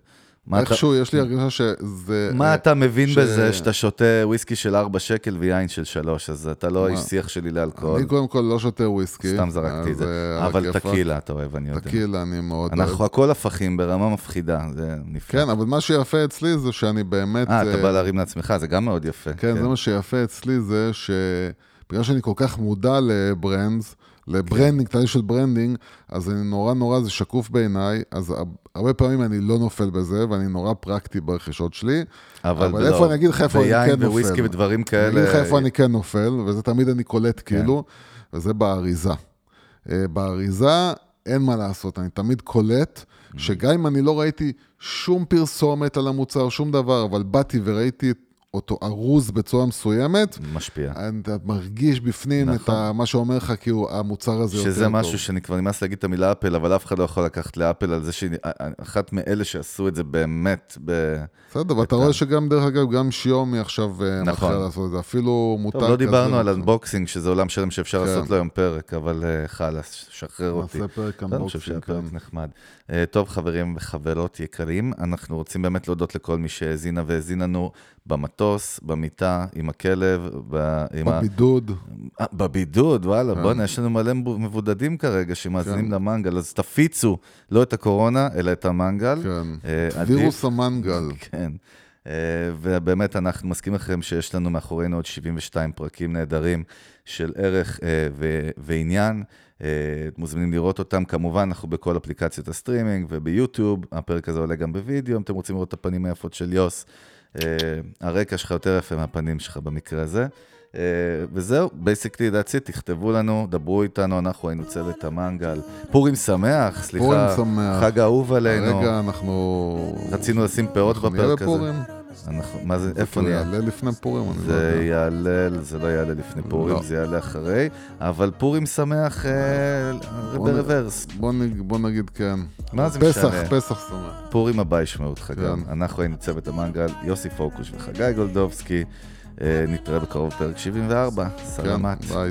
אה, איכשהו, יש לי הרגשה שזה... מה אה, אתה מבין בזה שאתה שותה וויסקי של 4 שקל ויין של 3, אז אתה לא איש שיח שלי לאלכוהול. אני קודם כל לא שותה וויסקי. סתם זרקתי את זה. אה, אבל טקילה אתה אוהב, אני יודע. טקילה אני מאוד אוהב. אנחנו הכל הפכים ברמה מפחידה, זה נפלא. כן, אבל מה שיפה אצלי זה שאני באמת... אה, אתה בא להרים לעצמך, זה גם מאוד יפה. כן, זה כן. מה שיפה אצלי זה שבגלל שאני כל כך מודע לברנדס, ל branding, תהליך של branding, אז אני נורא נורא, זה שקוף בעיניי, אז הרבה פעמים אני לא נופל בזה, ואני נורא פרקטי ברכישות שלי. אבל, אבל לא. איפה אני אגיד לך איפה אני כן נופל. יין וויסקי ודברים כאלה. אני אגיד לך איפה אני כן נופל, וזה תמיד אני קולט כן. כאילו, וזה באריזה. אה, באריזה אין מה לעשות, אני תמיד קולט, mm. שגם אם אני לא ראיתי שום פרסומת על המוצר, שום דבר, אבל באתי וראיתי את אותו ארוז בצורה מסוימת. משפיע. אתה מרגיש בפנים נכון. את מה שאומר לך, כאילו, המוצר הזה יותר טוב. שזה משהו שאני כבר נמאס להגיד את המילה אפל, אבל אף אחד לא יכול לקחת לאפל על זה שהיא אחת מאלה שעשו את זה באמת ב... בסדר, ואתה רואה שגם, דרך אגב, גם שיאומי עכשיו אה, נכון. מתחיל לעשות את זה, אפילו מותג כזה. טוב, לא דיברנו על unboxing, שזה עולם שלם שאפשר כן. לעשות לו היום פרק, אבל אה, חלאס, שחרר אותי. נעשה פרק unboxing, כן. נחמד. אה, טוב, חברים וחברות יקרים, אנחנו רוצים באמת להודות לכל מי שהאזינה והאזין לנו במטוס, במיטה, עם הכלב, עם בבידוד. ה... בבידוד, וואלה, כן. בוא'נה, יש לנו מלא מבודדים כרגע שמאזינים כן. למנגל, אז תפיצו לא את הקורונה, אלא את המנגל. כן, וירוס המנגל. כן. אה, ובאמת אנחנו מזכירים לכם שיש לנו מאחורינו עוד 72 פרקים נהדרים של ערך אה, ו- ועניין. אה, מוזמנים לראות אותם, כמובן, אנחנו בכל אפליקציות הסטרימינג וביוטיוב, הפרק הזה עולה גם בווידאו, אם אתם רוצים לראות את הפנים היפות של יוס. הרקע שלך יותר יפה מהפנים שלך במקרה הזה. Uh, וזהו, basically it, תכתבו לנו, דברו איתנו, אנחנו היינו צוות המנגל. פורים שמח, סליחה. פורים שמח. חג אהוב עלינו. רגע, אנחנו... רצינו לשים פאות בפרק הזה. אנחנו נהיה בפורים? אנחנו, מה זה, איפה נהיה? זה יעלה לפני פורים, אני לא יודע. זה יעלה, זה לא יעלה לפני פורים, לא. זה יעלה אחרי, אבל פורים שמח אה, ב reverse. בוא נגיד כן. מה זה משנה? פסח, פסח שמח. פורים הבא ישמעו אותך גם. כן. אנחנו היינו צוות המנגל, יוסי פוקוש וחגי גולדובסקי. נתראה בקרוב בפרק 74. סלמת. כן, ביי.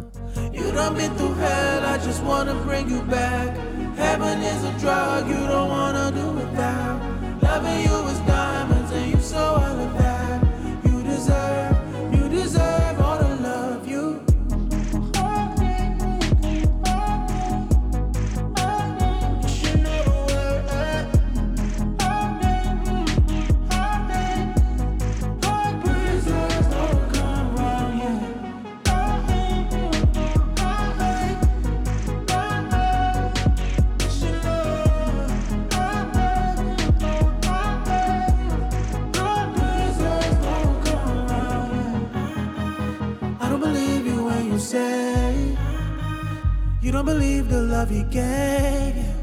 Don't believe the love he gave you.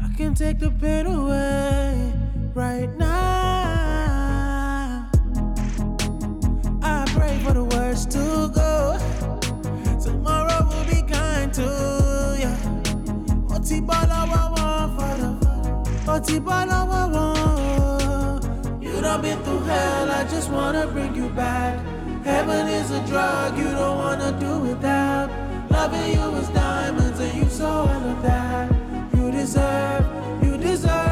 I can take the pain away right now. I pray for the worst to go. Tomorrow will be kind to you. Oti bala wa the Oti bala wa. You done been through hell, I just wanna bring you back. Heaven is a drug Loving you is diamonds, and you so I know that you deserve, you deserve.